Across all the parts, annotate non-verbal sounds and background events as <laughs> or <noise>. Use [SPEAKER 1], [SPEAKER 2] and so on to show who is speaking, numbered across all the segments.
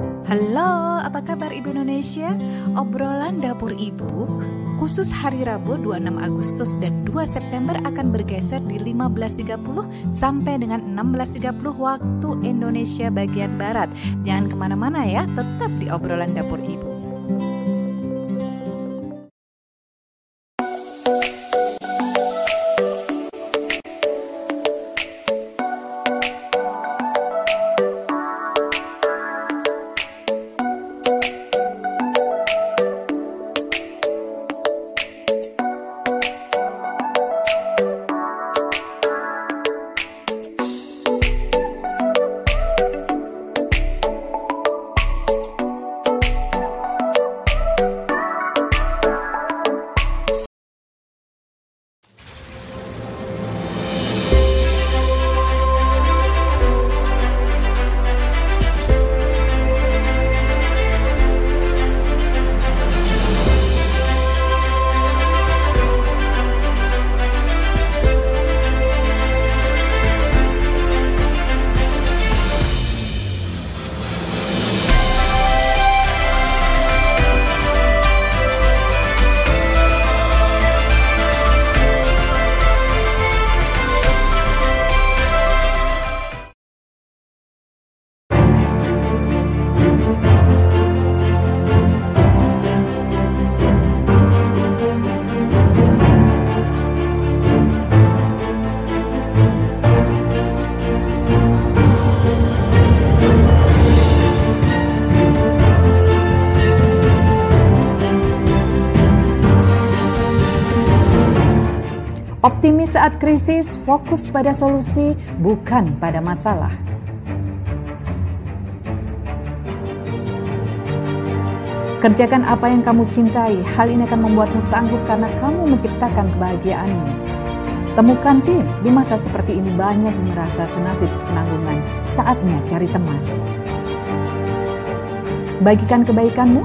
[SPEAKER 1] Halo, apa kabar Ibu Indonesia? Obrolan Dapur Ibu khusus hari Rabu 26 Agustus dan 2 September akan bergeser di 15.30 sampai dengan 16.30 waktu Indonesia bagian Barat. Jangan ke mana-mana ya, tetap di obrolan Dapur Ibu. Optimis saat krisis, fokus pada solusi, bukan pada masalah. Kerjakan apa yang kamu cintai, hal ini akan membuatmu tangguh karena kamu menciptakan kebahagiaanmu. Temukan tim, di masa seperti ini banyak yang merasa senasib penanggungan, saatnya cari teman. Bagikan kebaikanmu,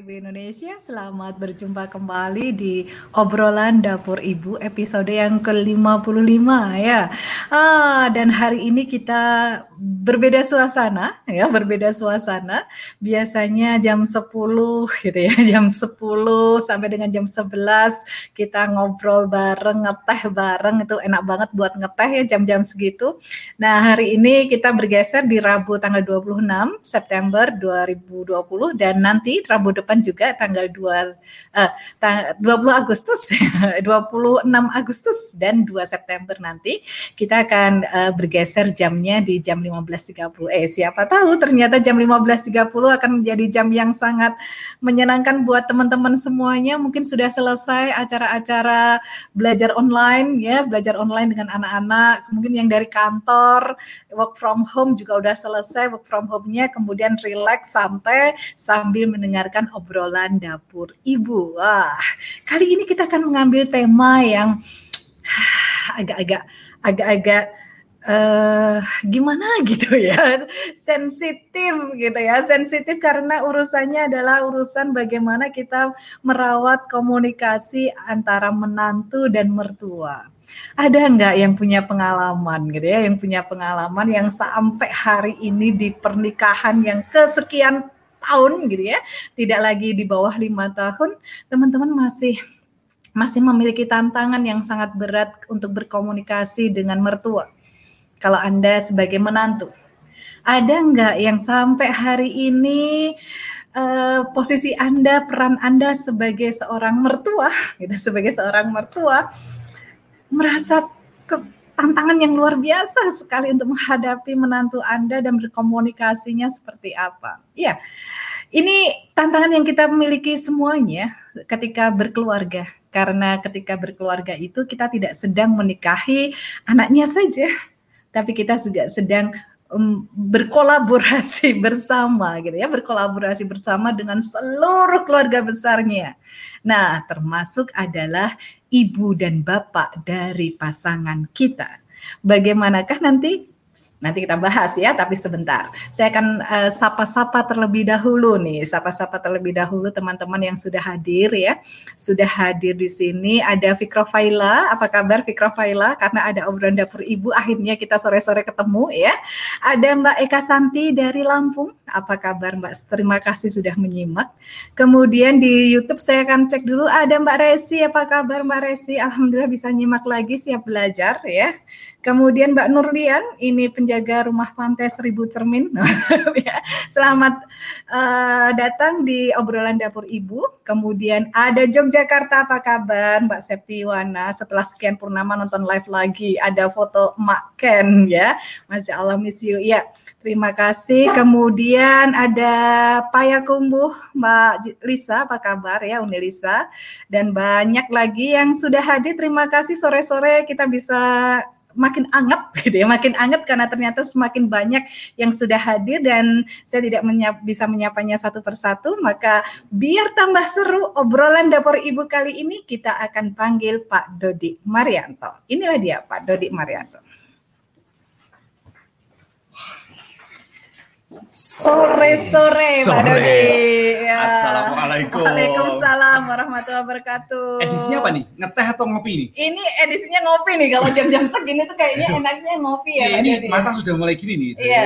[SPEAKER 1] Ibu Indonesia? Selamat berjumpa kembali di obrolan dapur Ibu episode yang ke-55 ya. Ah, dan hari ini kita berbeda suasana ya, berbeda suasana. Biasanya jam 10 gitu ya, <laughs> jam 10 sampai dengan jam 11 kita ngobrol bareng, ngeteh bareng itu enak banget buat ngeteh ya jam-jam segitu. Nah, hari ini kita bergeser di Rabu tanggal 26 September 2020 dan nanti Rabu depan juga tanggal 2 uh, 20 Agustus <laughs> 26 Agustus dan 2 September nanti kita akan uh, bergeser jamnya di jam 15.30 eh siapa tahu ternyata jam 15.30 akan menjadi jam yang sangat menyenangkan buat teman-teman semuanya. Mungkin sudah selesai acara-acara belajar online ya belajar online dengan anak-anak. Mungkin yang dari kantor work from home juga udah selesai work from home-nya. Kemudian relax santai sambil mendengar mendengarkan obrolan dapur ibu. Wah, kali ini kita akan mengambil tema yang <sighs> agak-agak agak-agak uh, gimana <laughs> gitu ya sensitif gitu ya sensitif karena urusannya adalah urusan bagaimana kita merawat komunikasi antara menantu dan mertua ada nggak yang punya pengalaman gitu ya yang punya pengalaman yang sampai hari ini di pernikahan yang kesekian tahun gitu ya, tidak lagi di bawah lima tahun, teman-teman masih masih memiliki tantangan yang sangat berat untuk berkomunikasi dengan mertua. Kalau Anda sebagai menantu, ada nggak yang sampai hari ini uh, posisi Anda, peran Anda sebagai seorang mertua, <laughs> gitu, sebagai seorang mertua merasa tantangan yang luar biasa sekali untuk menghadapi menantu Anda dan berkomunikasinya seperti apa. Iya. Ini tantangan yang kita miliki semuanya ketika berkeluarga. Karena ketika berkeluarga itu kita tidak sedang menikahi anaknya saja, tapi kita juga sedang um, berkolaborasi <laughs> bersama gitu ya, berkolaborasi bersama dengan seluruh keluarga besarnya. Nah, termasuk adalah ibu dan bapak dari pasangan kita. Bagaimanakah nanti nanti kita bahas ya, tapi sebentar. Saya akan uh, sapa-sapa terlebih dahulu nih, sapa-sapa terlebih dahulu teman-teman yang sudah hadir ya. Sudah hadir di sini ada Fikra Faila, apa kabar Fikra Faila? Karena ada obrolan dapur ibu, akhirnya kita sore-sore ketemu ya. Ada Mbak Eka Santi dari Lampung, apa kabar Mbak? Terima kasih sudah menyimak. Kemudian di YouTube saya akan cek dulu ada Mbak Resi, apa kabar Mbak Resi? Alhamdulillah bisa nyimak lagi, siap belajar ya. Kemudian Mbak Nurlian, ini penjaga rumah pantai Seribu Cermin. <laughs> Ya, selamat uh, datang di obrolan dapur Ibu. Kemudian ada Yogyakarta, apa kabar Mbak Septiwana? Setelah sekian purnama nonton live lagi, ada foto Mak Ken ya. Masya Allah miss you. Ya, terima kasih. Kemudian ada Payakumbuh, Mbak Lisa, apa kabar ya Uni Lisa? Dan banyak lagi yang sudah hadir. Terima kasih sore-sore kita bisa makin anget <laughs> gitu ya, makin anget karena ternyata semakin banyak yang sudah hadir dan saya tidak menyap, bisa menyapanya satu persatu, maka biar tambah seru obrolan dapur ibu kali ini kita akan panggil Pak Dodi Marianto. Inilah dia Pak Dodi Marianto. Sore-sore, Pak Dodi.
[SPEAKER 2] Ya. Assalamualaikum.
[SPEAKER 1] Waalaikumsalam warahmatullahi wabarakatuh.
[SPEAKER 2] Edisinya apa nih? Ngeteh atau ngopi nih?
[SPEAKER 1] Ini edisinya ngopi nih. Kalau jam-jam segini tuh kayaknya enaknya ngopi ya,
[SPEAKER 2] ya
[SPEAKER 1] Pak
[SPEAKER 2] ini mata sudah mulai gini nih.
[SPEAKER 1] Iya.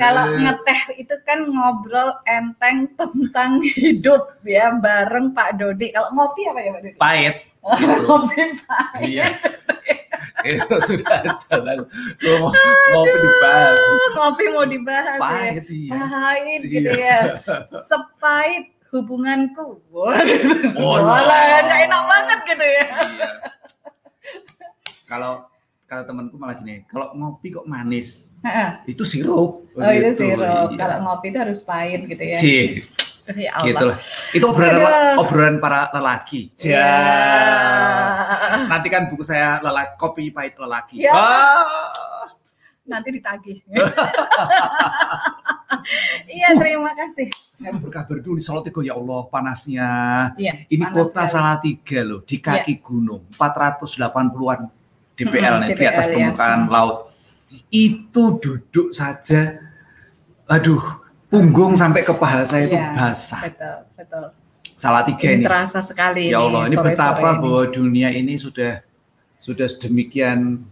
[SPEAKER 1] Kalau ngeteh itu kan ngobrol enteng tentang <laughs> hidup ya bareng Pak Dodi. Kalau ngopi apa ya Pak Dodi?
[SPEAKER 2] pahit. <laughs> Gitu.
[SPEAKER 1] ngopi pahit.
[SPEAKER 2] Iya. <laughs> itu sudah jalan. Mau ngopi dibahas.
[SPEAKER 1] Ngopi mau dibahas
[SPEAKER 2] Pahit
[SPEAKER 1] ya.
[SPEAKER 2] iya.
[SPEAKER 1] Pahit gitu
[SPEAKER 2] Iya.
[SPEAKER 1] ya. Sepahit hubunganku.
[SPEAKER 2] Oh,
[SPEAKER 1] Walah, nggak enak banget gitu ya.
[SPEAKER 2] Iya. Kalau kalau temanku malah gini, kalau ngopi kok manis,
[SPEAKER 1] Heeh.
[SPEAKER 2] itu sirup.
[SPEAKER 1] Oh itu
[SPEAKER 2] Gitu,
[SPEAKER 1] sirup.
[SPEAKER 2] iya.
[SPEAKER 1] Kalau ngopi itu harus pahit gitu ya.
[SPEAKER 2] Cih,
[SPEAKER 1] Ya Allah.
[SPEAKER 2] gitu lah. Itu obrolan
[SPEAKER 1] Aduh.
[SPEAKER 2] obrolan para lelaki.
[SPEAKER 1] Ya.
[SPEAKER 2] Nanti kan buku saya lelaki kopi pahit lelaki.
[SPEAKER 1] Ya.
[SPEAKER 2] Ah.
[SPEAKER 1] Nanti ditagih. <laughs> Iya, terima kasih.
[SPEAKER 2] Saya berkabar dulu di Salatiga ya Allah panasnya.
[SPEAKER 1] Iya.
[SPEAKER 2] Ini
[SPEAKER 1] panas
[SPEAKER 2] kota
[SPEAKER 1] sekali.
[SPEAKER 2] Salatiga loh di kaki gunung 480-an DPL
[SPEAKER 1] Mm-mm,
[SPEAKER 2] nih di atas
[SPEAKER 1] DPL, ya.
[SPEAKER 2] permukaan laut. Itu duduk saja, aduh punggung sampai ke paha saya itu
[SPEAKER 1] Iya,
[SPEAKER 2] basah.
[SPEAKER 1] Betul, betul.
[SPEAKER 2] Salatiga
[SPEAKER 1] Ini
[SPEAKER 2] ini.
[SPEAKER 1] terasa sekali
[SPEAKER 2] Ya Allah, ini
[SPEAKER 1] sore-sore
[SPEAKER 2] betapa
[SPEAKER 1] ini.
[SPEAKER 2] bahwa dunia ini sudah sudah sedemikian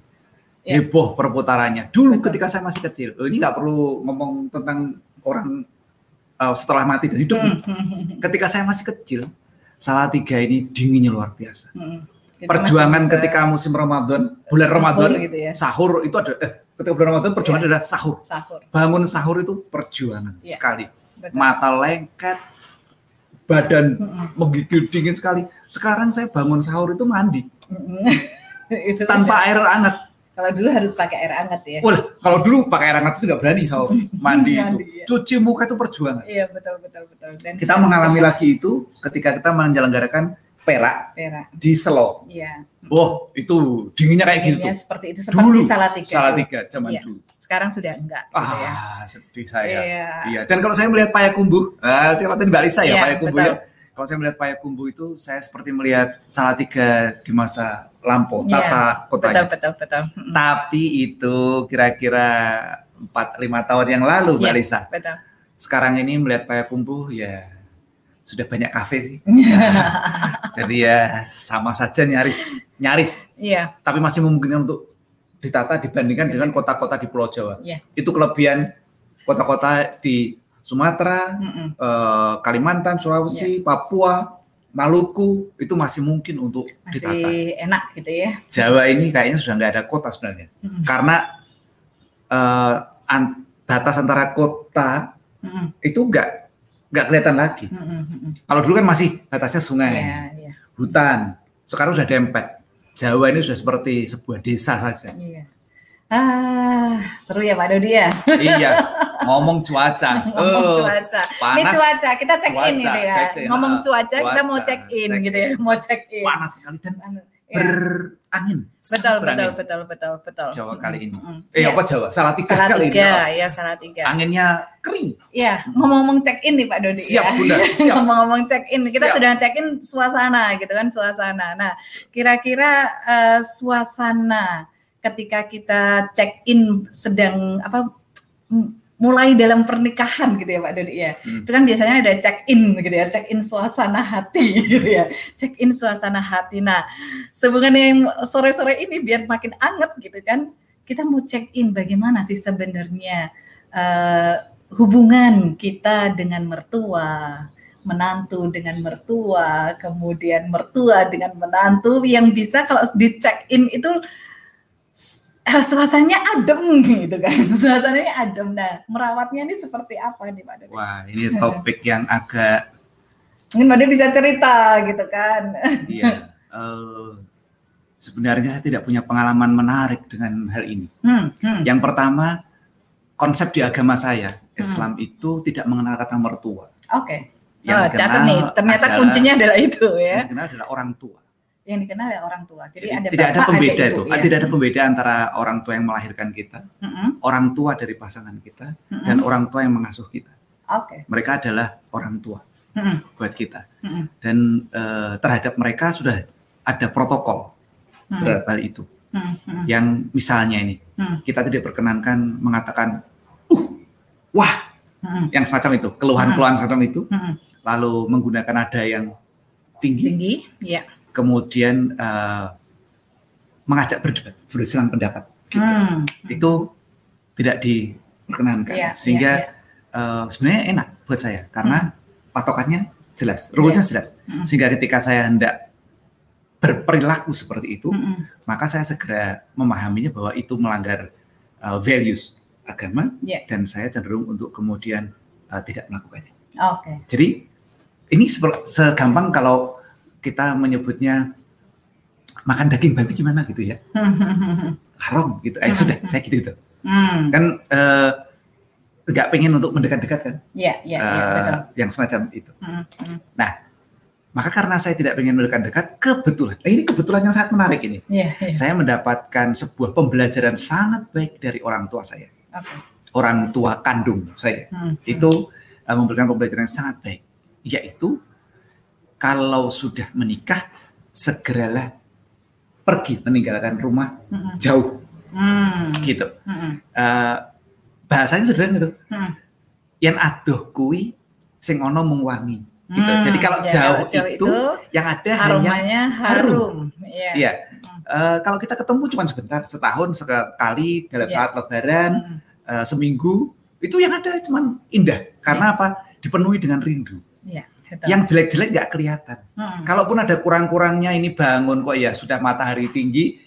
[SPEAKER 1] Ya.
[SPEAKER 2] heboh perputarannya. Dulu
[SPEAKER 1] Betul.
[SPEAKER 2] ketika saya masih kecil, oh, ini nggak perlu ngomong tentang orang uh, setelah mati dan hidup.
[SPEAKER 1] Hmm,
[SPEAKER 2] Ketika saya masih kecil, Salatiga ini dinginnya luar biasa.
[SPEAKER 1] hmm.
[SPEAKER 2] Perjuangan ketika musim Ramadan, bulan
[SPEAKER 1] sahur
[SPEAKER 2] Ramadan,
[SPEAKER 1] gitu ya.
[SPEAKER 2] sahur itu ada eh ketika bulan Ramadan perjuangan
[SPEAKER 1] Iya.
[SPEAKER 2] adalah sahur.
[SPEAKER 1] Sahur.
[SPEAKER 2] Bangun sahur itu perjuangan
[SPEAKER 1] Iya.
[SPEAKER 2] sekali.
[SPEAKER 1] Betul.
[SPEAKER 2] Mata lengket, badan
[SPEAKER 1] Hmm,
[SPEAKER 2] menggigil dingin sekali. Sekarang saya bangun sahur itu mandi
[SPEAKER 1] hmm. <laughs> Itu
[SPEAKER 2] tanpa air hangat.
[SPEAKER 1] kalau dulu harus pakai air hangat ya.
[SPEAKER 2] Wah, kalau dulu pakai air hangat itu nggak berani sahur <laughs> mandi itu.
[SPEAKER 1] Mandi, iya.
[SPEAKER 2] Cuci muka itu perjuangan.
[SPEAKER 1] Iya, betul betul betul. Dan
[SPEAKER 2] Kita mengalami lagi itu ketika kita menyelenggarakan perak
[SPEAKER 1] Perak.
[SPEAKER 2] di Selo.
[SPEAKER 1] Iya.
[SPEAKER 2] Wah, itu dinginnya kayak gitu.
[SPEAKER 1] Dinginnya seperti itu seperti
[SPEAKER 2] Dulu,
[SPEAKER 1] Salatiga.
[SPEAKER 2] Salatiga zaman
[SPEAKER 1] Iya.
[SPEAKER 2] dulu.
[SPEAKER 1] Sekarang sudah enggak gitu ya.
[SPEAKER 2] Ah, sedih saya.
[SPEAKER 1] Iya.
[SPEAKER 2] Iya. Dan kalau saya melihat Payakumbuh, ah, saya katakan Mbak Lisa ya
[SPEAKER 1] Iya,
[SPEAKER 2] Payakumbuh ya. Kalau saya melihat Payakumbuh itu, saya seperti melihat Salatiga di masa lampau,
[SPEAKER 1] Iya,
[SPEAKER 2] tata kotanya.
[SPEAKER 1] Betul betul betul.
[SPEAKER 2] Tapi itu kira-kira 4-5 tahun yang lalu Mbak
[SPEAKER 1] Iya.
[SPEAKER 2] Lisa.
[SPEAKER 1] Betul.
[SPEAKER 2] Sekarang ini melihat Payakumbuh ya sudah banyak kafe sih. <laughs> Jadi ya sama saja nyaris nyaris,
[SPEAKER 1] Iya.
[SPEAKER 2] tapi masih memungkinkan untuk ditata dibandingkan dengan kota-kota di Pulau Jawa.
[SPEAKER 1] Iya.
[SPEAKER 2] Itu kelebihan kota-kota di Sumatera, eh, Kalimantan, Sulawesi, Papua, Maluku itu masih mungkin untuk ditata.
[SPEAKER 1] Masih enak gitu ya.
[SPEAKER 2] Jawa ini kayaknya sudah nggak ada kota sebenarnya,
[SPEAKER 1] Mm-mm.
[SPEAKER 2] karena eh, an- batas antara kota
[SPEAKER 1] Mm-mm.
[SPEAKER 2] itu nggak nggak kelihatan lagi.
[SPEAKER 1] Mm-mm.
[SPEAKER 2] Kalau dulu kan masih batasnya sungai,
[SPEAKER 1] Iya, iya.
[SPEAKER 2] hutan. Sekarang sudah dempet. Jawa ini sudah seperti sebuah desa saja.
[SPEAKER 1] Iya. Ah, seru ya Pak Dodi ya.
[SPEAKER 2] iya, <laughs> ngomong cuaca.
[SPEAKER 1] Ngomong
[SPEAKER 2] Oh,
[SPEAKER 1] cuaca. Ini
[SPEAKER 2] panas,
[SPEAKER 1] cuaca, kita check in
[SPEAKER 2] Cuaca,
[SPEAKER 1] gitu ya.
[SPEAKER 2] check in,
[SPEAKER 1] Ngomong
[SPEAKER 2] ah,
[SPEAKER 1] cuaca, kita mau
[SPEAKER 2] cuaca,
[SPEAKER 1] check in
[SPEAKER 2] check
[SPEAKER 1] gitu
[SPEAKER 2] in.
[SPEAKER 1] ya. Mau check in.
[SPEAKER 2] panas sekali dan. Berangin.
[SPEAKER 1] Betul, betul, betul, betul, betul.
[SPEAKER 2] Jawa kali ini.
[SPEAKER 1] Mm-mm.
[SPEAKER 2] Eh
[SPEAKER 1] Iya.
[SPEAKER 2] apa Jawa? Salah tiga
[SPEAKER 1] Salah
[SPEAKER 2] kali
[SPEAKER 1] tiga,
[SPEAKER 2] ini.
[SPEAKER 1] ya salah tiga.
[SPEAKER 2] Anginnya kering.
[SPEAKER 1] Ya, ngomong-ngomong check in nih Pak Dodi
[SPEAKER 2] Siap,
[SPEAKER 1] ya.
[SPEAKER 2] Bunda, <laughs> siap.
[SPEAKER 1] ngomong-ngomong check in, kita
[SPEAKER 2] Siap.
[SPEAKER 1] sudah check in suasana gitu kan, suasana. Nah, kira-kira eh, suasana ketika kita check in sedang apa mulai dalam pernikahan gitu ya Pak Dodi ya.
[SPEAKER 2] Hmm.
[SPEAKER 1] Itu kan biasanya ada check in gitu ya, check in suasana hati <laughs> gitu ya. Check in suasana hati. Nah, sehubungan yang sore-sore ini biar makin anget gitu kan, kita mau check in bagaimana sih sebenarnya eh, hubungan kita dengan mertua, menantu dengan mertua, kemudian mertua dengan menantu yang bisa kalau di check in itu suasananya adem gitu kan, <laughs> suasananya adem. Nah, merawatnya ini seperti apa nih Pak Dodi?
[SPEAKER 2] Wah, ini topik yang agak
[SPEAKER 1] Mungkin Pak Dodi bisa cerita gitu kan. <laughs>
[SPEAKER 2] iya. eh, sebenarnya saya tidak punya pengalaman menarik dengan hal ini.
[SPEAKER 1] Hmm, hmm.
[SPEAKER 2] Yang pertama, konsep di agama saya, Islam itu tidak mengenal kata mertua.
[SPEAKER 1] Oke.
[SPEAKER 2] Yang
[SPEAKER 1] Oh,
[SPEAKER 2] dikenal
[SPEAKER 1] nih, ternyata
[SPEAKER 2] adalah-
[SPEAKER 1] kuncinya adalah itu ya.
[SPEAKER 2] Yang dikenal adalah orang tua.
[SPEAKER 1] Yang dikenal ya orang tua. Jadi,
[SPEAKER 2] Jadi
[SPEAKER 1] ada
[SPEAKER 2] tidak ada
[SPEAKER 1] bapak,
[SPEAKER 2] pembeda
[SPEAKER 1] ada
[SPEAKER 2] itu.
[SPEAKER 1] ibu, ya.
[SPEAKER 2] Tidak ada pembeda antara orang tua yang melahirkan kita,
[SPEAKER 1] Mm-mm,
[SPEAKER 2] orang tua dari pasangan kita,
[SPEAKER 1] mm-mm.
[SPEAKER 2] dan orang tua yang mengasuh kita.
[SPEAKER 1] Oke.
[SPEAKER 2] Mereka adalah orang tua
[SPEAKER 1] Mm-mm,
[SPEAKER 2] buat kita.
[SPEAKER 1] mm-mm,
[SPEAKER 2] Dan eh, terhadap mereka sudah ada protokol
[SPEAKER 1] mm-mm,
[SPEAKER 2] terhadap hal itu.
[SPEAKER 1] mm-mm, mm-mm,
[SPEAKER 2] Yang misalnya ini,
[SPEAKER 1] mm-mm,
[SPEAKER 2] kita tidak perkenankan mengatakan, uh, wah,
[SPEAKER 1] mm-mm,
[SPEAKER 2] yang semacam itu, keluhan-keluhan semacam itu,
[SPEAKER 1] mm-mm.
[SPEAKER 2] lalu menggunakan nada yang tinggi,
[SPEAKER 1] Tinggi, ya.
[SPEAKER 2] Kemudian eh, mengajak berdebat, bersilang pendapat. gitu.
[SPEAKER 1] Hmm,
[SPEAKER 2] Itu tidak diperkenankan.
[SPEAKER 1] Iya,
[SPEAKER 2] Sehingga
[SPEAKER 1] iya,
[SPEAKER 2] eh, sebenarnya enak buat saya karena patokannya jelas, rulesnya jelas.
[SPEAKER 1] Mm-mm.
[SPEAKER 2] Sehingga ketika saya hendak berperilaku seperti itu,
[SPEAKER 1] mm-mm.
[SPEAKER 2] maka saya segera memahaminya bahwa itu melanggar uh, values agama
[SPEAKER 1] Iya.
[SPEAKER 2] dan saya cenderung untuk kemudian uh, tidak melakukannya.
[SPEAKER 1] Oke.
[SPEAKER 2] Jadi ini segampang kalau kita menyebutnya makan daging babi gimana gitu ya, <laughs> haram gitu. Eh
[SPEAKER 1] Hmm.
[SPEAKER 2] sudah, saya gitu gitu.
[SPEAKER 1] Hmm,
[SPEAKER 2] Kan eh, nggak pengen untuk mendekat-dekat kan,
[SPEAKER 1] ya, ya, ya,
[SPEAKER 2] eh,
[SPEAKER 1] betul.
[SPEAKER 2] yang semacam itu.
[SPEAKER 1] Hmm, hmm.
[SPEAKER 2] Maka karena saya tidak pengen mendekat-dekat, kebetulan, eh, ini kebetulan yang sangat menarik ini.
[SPEAKER 1] Iya, iya.
[SPEAKER 2] Saya mendapatkan sebuah pembelajaran sangat baik dari orang tua saya.
[SPEAKER 1] Oke.
[SPEAKER 2] orang tua kandung saya
[SPEAKER 1] Hmm,
[SPEAKER 2] itu uh, memberikan pembelajaran yang sangat baik yaitu kalau sudah menikah segeralah pergi meninggalkan rumah
[SPEAKER 1] hmm, hmm.
[SPEAKER 2] jauh gitu.
[SPEAKER 1] Hmm, hmm.
[SPEAKER 2] Uh, bahasanya sederhana gitu.
[SPEAKER 1] Hmm.
[SPEAKER 2] yang adoh kui sing ono mung wangi. Gitu.
[SPEAKER 1] Hmm,
[SPEAKER 2] jadi kalau
[SPEAKER 1] ya,
[SPEAKER 2] jauh,
[SPEAKER 1] kalau
[SPEAKER 2] itu, yang ada hanya
[SPEAKER 1] aromanya harum. Iya.
[SPEAKER 2] Iya. uh, kalau kita ketemu cuma sebentar setahun sekali dalam
[SPEAKER 1] Iya.
[SPEAKER 2] saat lebaran
[SPEAKER 1] Hmm,
[SPEAKER 2] uh, seminggu itu yang ada cuman indah. Karena apa? Dipenuhi dengan rindu.
[SPEAKER 1] Iya, betul.
[SPEAKER 2] yang jelek-jelek nggak kelihatan
[SPEAKER 1] Hmm,
[SPEAKER 2] kalaupun ada kurang-kurangnya ini bangun kok ya sudah matahari tinggi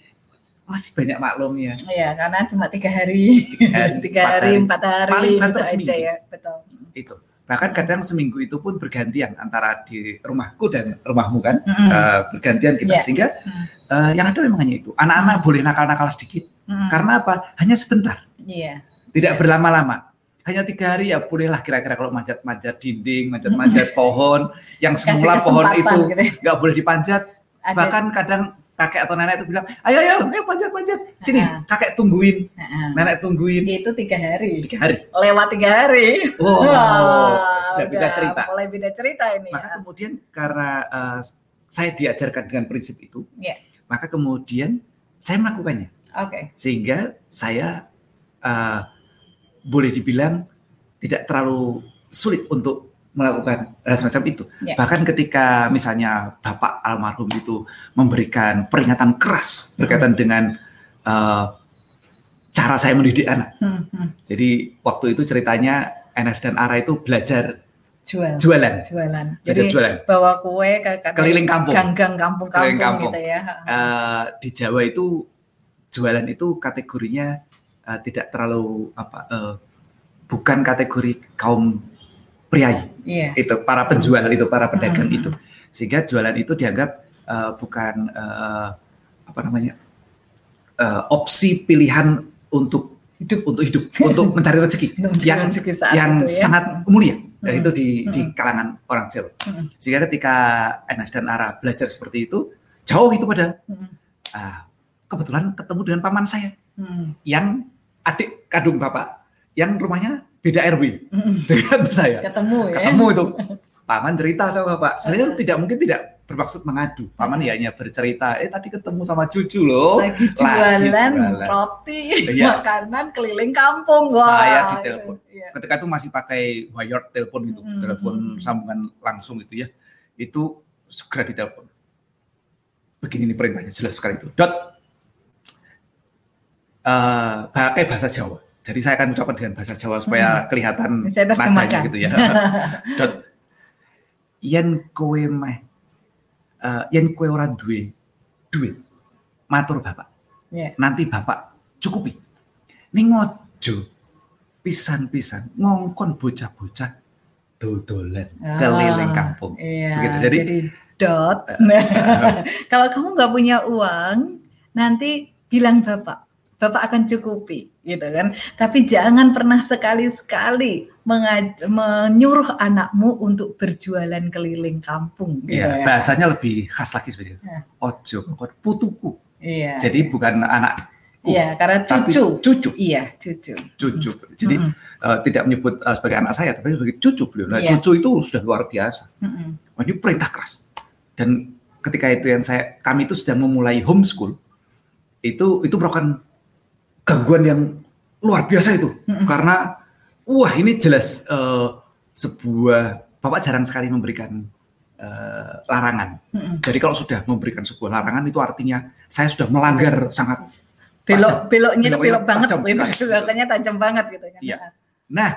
[SPEAKER 2] masih banyak maklumnya
[SPEAKER 1] Iya, karena cuma tiga hari,
[SPEAKER 2] Tiga hari, <laughs>
[SPEAKER 1] tiga
[SPEAKER 2] empat
[SPEAKER 1] hari,
[SPEAKER 2] hari.
[SPEAKER 1] empat hari,
[SPEAKER 2] Paling banter
[SPEAKER 1] aja
[SPEAKER 2] seminggu.
[SPEAKER 1] ya, betul.
[SPEAKER 2] itu bahkan kadang seminggu itu pun bergantian antara di rumahku dan rumahmu kan
[SPEAKER 1] Mm-mm.
[SPEAKER 2] Uh, bergantian kita
[SPEAKER 1] Iya.
[SPEAKER 2] sehingga
[SPEAKER 1] Hmm.
[SPEAKER 2] uh, yang ada memang hanya itu anak-anak boleh nakal-nakal sedikit
[SPEAKER 1] Mm-mm.
[SPEAKER 2] karena apa hanya sebentar
[SPEAKER 1] Iya.
[SPEAKER 2] tidak berlama-lama hanya tiga hari ya bolehlah kira-kira kalau manjat-manjat dinding manjat-manjat <laughs> pohon yang semula pohon itu
[SPEAKER 1] gitu ya.
[SPEAKER 2] nggak boleh dipanjat
[SPEAKER 1] Ada-
[SPEAKER 2] bahkan kadang kakek atau nenek itu bilang ayo ayo ayo panjat panjat sini
[SPEAKER 1] Ah.
[SPEAKER 2] kakek tungguin
[SPEAKER 1] Heeh.
[SPEAKER 2] nenek tungguin
[SPEAKER 1] itu tiga hari,
[SPEAKER 2] tiga hari
[SPEAKER 1] lewat tiga hari.
[SPEAKER 2] oh <laughs>
[SPEAKER 1] Wah,
[SPEAKER 2] sudah beda cerita
[SPEAKER 1] Mulai beda cerita ini.
[SPEAKER 2] maka
[SPEAKER 1] ya.
[SPEAKER 2] kemudian karena eh, saya diajarkan dengan prinsip itu
[SPEAKER 1] Iya.
[SPEAKER 2] maka kemudian saya melakukannya
[SPEAKER 1] Oke.
[SPEAKER 2] sehingga saya eh, boleh dibilang tidak terlalu sulit untuk melakukan hal semacam itu.
[SPEAKER 1] Ya.
[SPEAKER 2] Bahkan ketika misalnya bapak almarhum itu memberikan peringatan keras berkaitan dengan eh, cara saya mendidik anak.
[SPEAKER 1] Hmm, hmm.
[SPEAKER 2] Jadi waktu itu ceritanya Enes dan Ara itu belajar
[SPEAKER 1] Jual.
[SPEAKER 2] jualan,
[SPEAKER 1] Jualan.
[SPEAKER 2] belajar
[SPEAKER 1] Jadi
[SPEAKER 2] jualan
[SPEAKER 1] bawa kue ke, ke
[SPEAKER 2] keliling kampung.
[SPEAKER 1] gang-gang kampung-kampung
[SPEAKER 2] Keliling kampung.
[SPEAKER 1] gitu ya.
[SPEAKER 2] Eh, di Jawa itu jualan itu kategorinya eh, tidak terlalu apa eh, bukan kategori kaum priayi
[SPEAKER 1] Iya.
[SPEAKER 2] itu para penjual itu para pedagang
[SPEAKER 1] Hmm.
[SPEAKER 2] itu sehingga jualan itu dianggap eh, bukan eh, apa namanya eh, opsi pilihan untuk
[SPEAKER 1] Hidup.
[SPEAKER 2] untuk hidup <laughs> untuk mencari rezeki
[SPEAKER 1] Untuk
[SPEAKER 2] yang
[SPEAKER 1] rezeki saat
[SPEAKER 2] yang
[SPEAKER 1] itu ya.
[SPEAKER 2] sangat mulia dan
[SPEAKER 1] Hmm.
[SPEAKER 2] itu di, di
[SPEAKER 1] Hmm.
[SPEAKER 2] kalangan orang Jawa
[SPEAKER 1] Hmm.
[SPEAKER 2] sehingga ketika Enas dan Ara belajar seperti itu jauh itu padahal.
[SPEAKER 1] Mm.
[SPEAKER 2] Ah, kebetulan ketemu dengan paman saya
[SPEAKER 1] Mm.
[SPEAKER 2] yang adik kandung bapak yang rumahnya beda RW
[SPEAKER 1] Mm.
[SPEAKER 2] dengan saya.
[SPEAKER 1] Ketemu ya.
[SPEAKER 2] Ketemu itu. <laughs> Paman cerita sama bapak. Sebenarnya tidak mungkin tidak bermaksud mengadu. Paman ya hanya bercerita, eh tadi ketemu sama cucu loh.
[SPEAKER 1] Lagi jualan,
[SPEAKER 2] jualan.
[SPEAKER 1] roti,
[SPEAKER 2] Iya.
[SPEAKER 1] makanan keliling kampung.
[SPEAKER 2] Saya
[SPEAKER 1] Wah,
[SPEAKER 2] ditelepon.
[SPEAKER 1] Iya.
[SPEAKER 2] Ketika itu masih pakai wired telepon itu,
[SPEAKER 1] Mm,
[SPEAKER 2] telepon
[SPEAKER 1] mm, mm.
[SPEAKER 2] sambungan langsung itu ya. Itu segera ditelepon. Begini nih perintahnya jelas sekali itu. Dot. Eh, pakai bahasa Jawa. Jadi saya akan ucapkan dengan bahasa Jawa supaya kelihatan
[SPEAKER 1] Saya terjemahkan.
[SPEAKER 2] nadanya gitu ya. <laughs> Dot. Yen kowe meh eh, yen kowe ora duwe duit, matur Bapak.
[SPEAKER 1] Iya.
[SPEAKER 2] Nanti Bapak cukupi. Ning ojo pisan-pisan ngongkon bocah-bocah dodolan keliling
[SPEAKER 1] Ah,
[SPEAKER 2] kampung.
[SPEAKER 1] Iya.
[SPEAKER 2] Begitu.
[SPEAKER 1] Jadi,
[SPEAKER 2] Jadi-
[SPEAKER 1] dot. <laughs> Kalau kamu nggak punya uang, nanti bilang bapak. Bapak akan cukupi, gitu kan. Tapi jangan pernah sekali-sekali menyuruh anakmu untuk berjualan keliling kampung. Gitu
[SPEAKER 2] Iya,
[SPEAKER 1] ya.
[SPEAKER 2] bahasanya lebih khas lagi seperti itu.
[SPEAKER 1] Ya.
[SPEAKER 2] Ojo ngongkon putuku.
[SPEAKER 1] Iya.
[SPEAKER 2] Jadi bukan anak
[SPEAKER 1] Iya, karena
[SPEAKER 2] tapi
[SPEAKER 1] cucu.
[SPEAKER 2] cucu,
[SPEAKER 1] Iya, cucu.
[SPEAKER 2] cucu. Jadi
[SPEAKER 1] Mm-mm.
[SPEAKER 2] eh, tidak menyebut eh, sebagai anak saya, tapi sebagai cucu beliau. Nah,
[SPEAKER 1] Iya.
[SPEAKER 2] cucu itu sudah luar biasa.
[SPEAKER 1] Mm-mm.
[SPEAKER 2] Wah, ini perintah keras. Dan ketika itu yang saya kami itu sedang memulai homeschool, itu itu merupakan gangguan yang luar biasa itu.
[SPEAKER 1] Mm-mm.
[SPEAKER 2] Karena wah ini jelas eh, sebuah bapak jarang sekali memberikan eh, larangan.
[SPEAKER 1] Mm-mm.
[SPEAKER 2] Jadi kalau sudah memberikan sebuah larangan itu artinya saya sudah melanggar sangat.
[SPEAKER 1] Belok beloknya
[SPEAKER 2] Beloknya
[SPEAKER 1] belok banget,
[SPEAKER 2] tajam
[SPEAKER 1] beloknya tajam banget gitu kan.
[SPEAKER 2] Iya. Nah,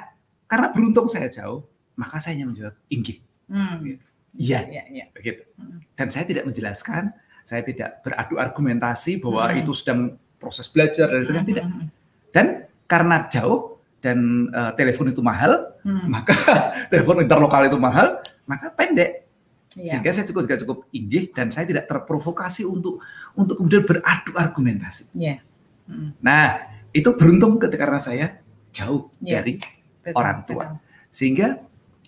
[SPEAKER 2] karena beruntung saya jauh, maka saya hanya menjawab inggih.
[SPEAKER 1] Hmm.
[SPEAKER 2] Iya,
[SPEAKER 1] Iya, iya.
[SPEAKER 2] begitu.
[SPEAKER 1] Mm.
[SPEAKER 2] Dan saya tidak menjelaskan, saya tidak beradu argumentasi bahwa
[SPEAKER 1] Hmm.
[SPEAKER 2] itu sedang proses belajar dan sebagainya, tidak.
[SPEAKER 1] Hmm.
[SPEAKER 2] Dan karena jauh dan eh, telepon itu mahal,
[SPEAKER 1] Hmm.
[SPEAKER 2] maka <laughs> telepon interlokal itu mahal, maka pendek.
[SPEAKER 1] Iya.
[SPEAKER 2] Sehingga saya cukup juga cukup inggih dan saya tidak terprovokasi untuk untuk kemudian beradu argumentasi.
[SPEAKER 1] Iya. Hmm.
[SPEAKER 2] Nah, itu beruntung ketika karena saya jauh
[SPEAKER 1] Iya.
[SPEAKER 2] dari
[SPEAKER 1] Betul,
[SPEAKER 2] orang tua.
[SPEAKER 1] betul.
[SPEAKER 2] sehingga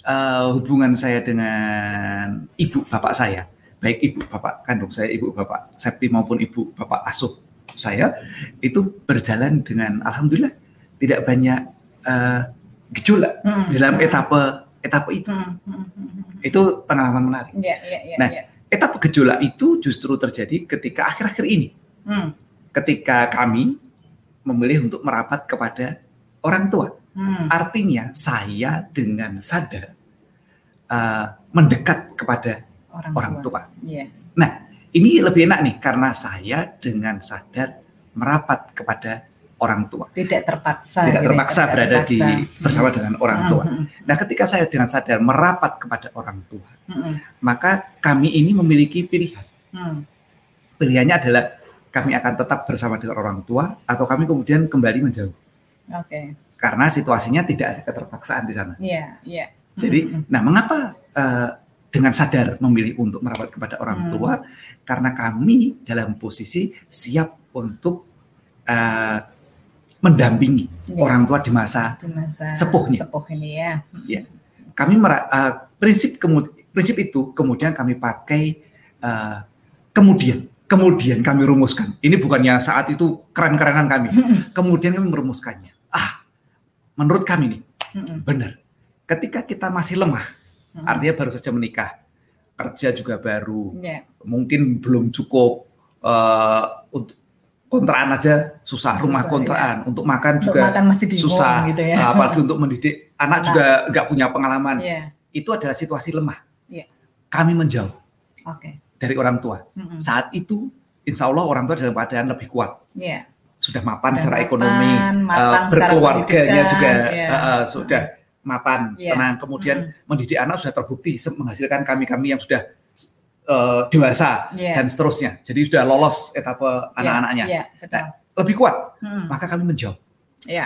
[SPEAKER 2] eh, hubungan saya dengan ibu bapak saya, baik ibu bapak kandung saya, ibu bapak Septi maupun ibu bapak asuh saya, itu berjalan dengan alhamdulillah tidak banyak eh, gejolak
[SPEAKER 1] Hmm.
[SPEAKER 2] dalam etapa etapa itu.
[SPEAKER 1] Hmm. Hmm. Hmm.
[SPEAKER 2] Itu pengalaman menarik.
[SPEAKER 1] Iya, iya, iya.
[SPEAKER 2] Nah,
[SPEAKER 1] iya.
[SPEAKER 2] Etapa gejolak itu justru terjadi ketika akhir-akhir ini,
[SPEAKER 1] Hmm.
[SPEAKER 2] ketika kami memilih untuk merapat kepada orang tua.
[SPEAKER 1] Hmm.
[SPEAKER 2] Artinya saya dengan sadar uh, mendekat kepada
[SPEAKER 1] Orang,
[SPEAKER 2] orang tua.
[SPEAKER 1] Iya.
[SPEAKER 2] Ini lebih enak nih karena saya dengan sadar merapat kepada orang tua.
[SPEAKER 1] Tidak terpaksa.
[SPEAKER 2] Tidak
[SPEAKER 1] gitu,
[SPEAKER 2] terpaksa
[SPEAKER 1] tidak
[SPEAKER 2] berada di
[SPEAKER 1] terpaksa.
[SPEAKER 2] bersama dengan orang
[SPEAKER 1] Hmm.
[SPEAKER 2] tua.
[SPEAKER 1] Hmm.
[SPEAKER 2] Nah, ketika saya dengan sadar merapat kepada orang tua,
[SPEAKER 1] Hmm.
[SPEAKER 2] maka kami ini memiliki pilihan.
[SPEAKER 1] Hmm.
[SPEAKER 2] Pilihannya adalah kami akan tetap bersama dengan orang tua atau kami kemudian kembali menjauh.
[SPEAKER 1] Oke.
[SPEAKER 2] Karena situasinya tidak ada keterpaksaan di sana.
[SPEAKER 1] Iya, iya.
[SPEAKER 2] Jadi,
[SPEAKER 1] Hmm.
[SPEAKER 2] nah mengapa eh, dengan sadar memilih untuk merapat kepada orang
[SPEAKER 1] Hmm.
[SPEAKER 2] tua? Karena kami dalam posisi siap untuk eh, mendampingi
[SPEAKER 1] Iya.
[SPEAKER 2] orang tua di masa
[SPEAKER 1] Di masa
[SPEAKER 2] Sepuhnya.
[SPEAKER 1] Sepuh ini ya.
[SPEAKER 2] kami mera- eh, prinsip kemud- prinsip itu kemudian kami pakai eh, kemudian kemudian kami rumuskan. Ini bukannya saat itu keren-kerenan kami. <laughs> Kemudian kami merumuskannya. Ah, menurut kami nih
[SPEAKER 1] Hmm.
[SPEAKER 2] benar. Ketika kita masih lemah,
[SPEAKER 1] Hmm.
[SPEAKER 2] artinya baru saja menikah, kerja juga baru,
[SPEAKER 1] Iya.
[SPEAKER 2] mungkin belum cukup eh, untuk kontraan aja susah, rumah
[SPEAKER 1] Susah,
[SPEAKER 2] kontraan, untuk makan
[SPEAKER 1] Untuk
[SPEAKER 2] juga
[SPEAKER 1] makan masih bingung
[SPEAKER 2] susah,
[SPEAKER 1] gitu ya.
[SPEAKER 2] apalagi untuk mendidik anak
[SPEAKER 1] Anak.
[SPEAKER 2] juga nggak punya pengalaman.
[SPEAKER 1] Iya.
[SPEAKER 2] Itu adalah situasi lemah.
[SPEAKER 1] Iya.
[SPEAKER 2] Kami menjauh
[SPEAKER 1] Oke.
[SPEAKER 2] dari orang tua.
[SPEAKER 1] Hmm.
[SPEAKER 2] Saat itu, insya Allah orang tua dalam keadaan lebih kuat,
[SPEAKER 1] Iya.
[SPEAKER 2] sudah mapan
[SPEAKER 1] Sudah
[SPEAKER 2] secara
[SPEAKER 1] mapan,
[SPEAKER 2] ekonomi,
[SPEAKER 1] matang secara
[SPEAKER 2] berkeluarganya juga
[SPEAKER 1] iya.
[SPEAKER 2] eh, eh, sudah mapan,
[SPEAKER 1] Iya.
[SPEAKER 2] tenang. Kemudian
[SPEAKER 1] Hmm.
[SPEAKER 2] mendidik anak sudah terbukti menghasilkan kami-kami yang sudah eh, dewasa
[SPEAKER 1] Iya.
[SPEAKER 2] dan seterusnya. Jadi sudah lolos etapa
[SPEAKER 1] Iya,
[SPEAKER 2] anak-anaknya.
[SPEAKER 1] Iya, betul.
[SPEAKER 2] Lebih kuat,
[SPEAKER 1] Hmm.
[SPEAKER 2] maka kami menjauh.
[SPEAKER 1] Iya.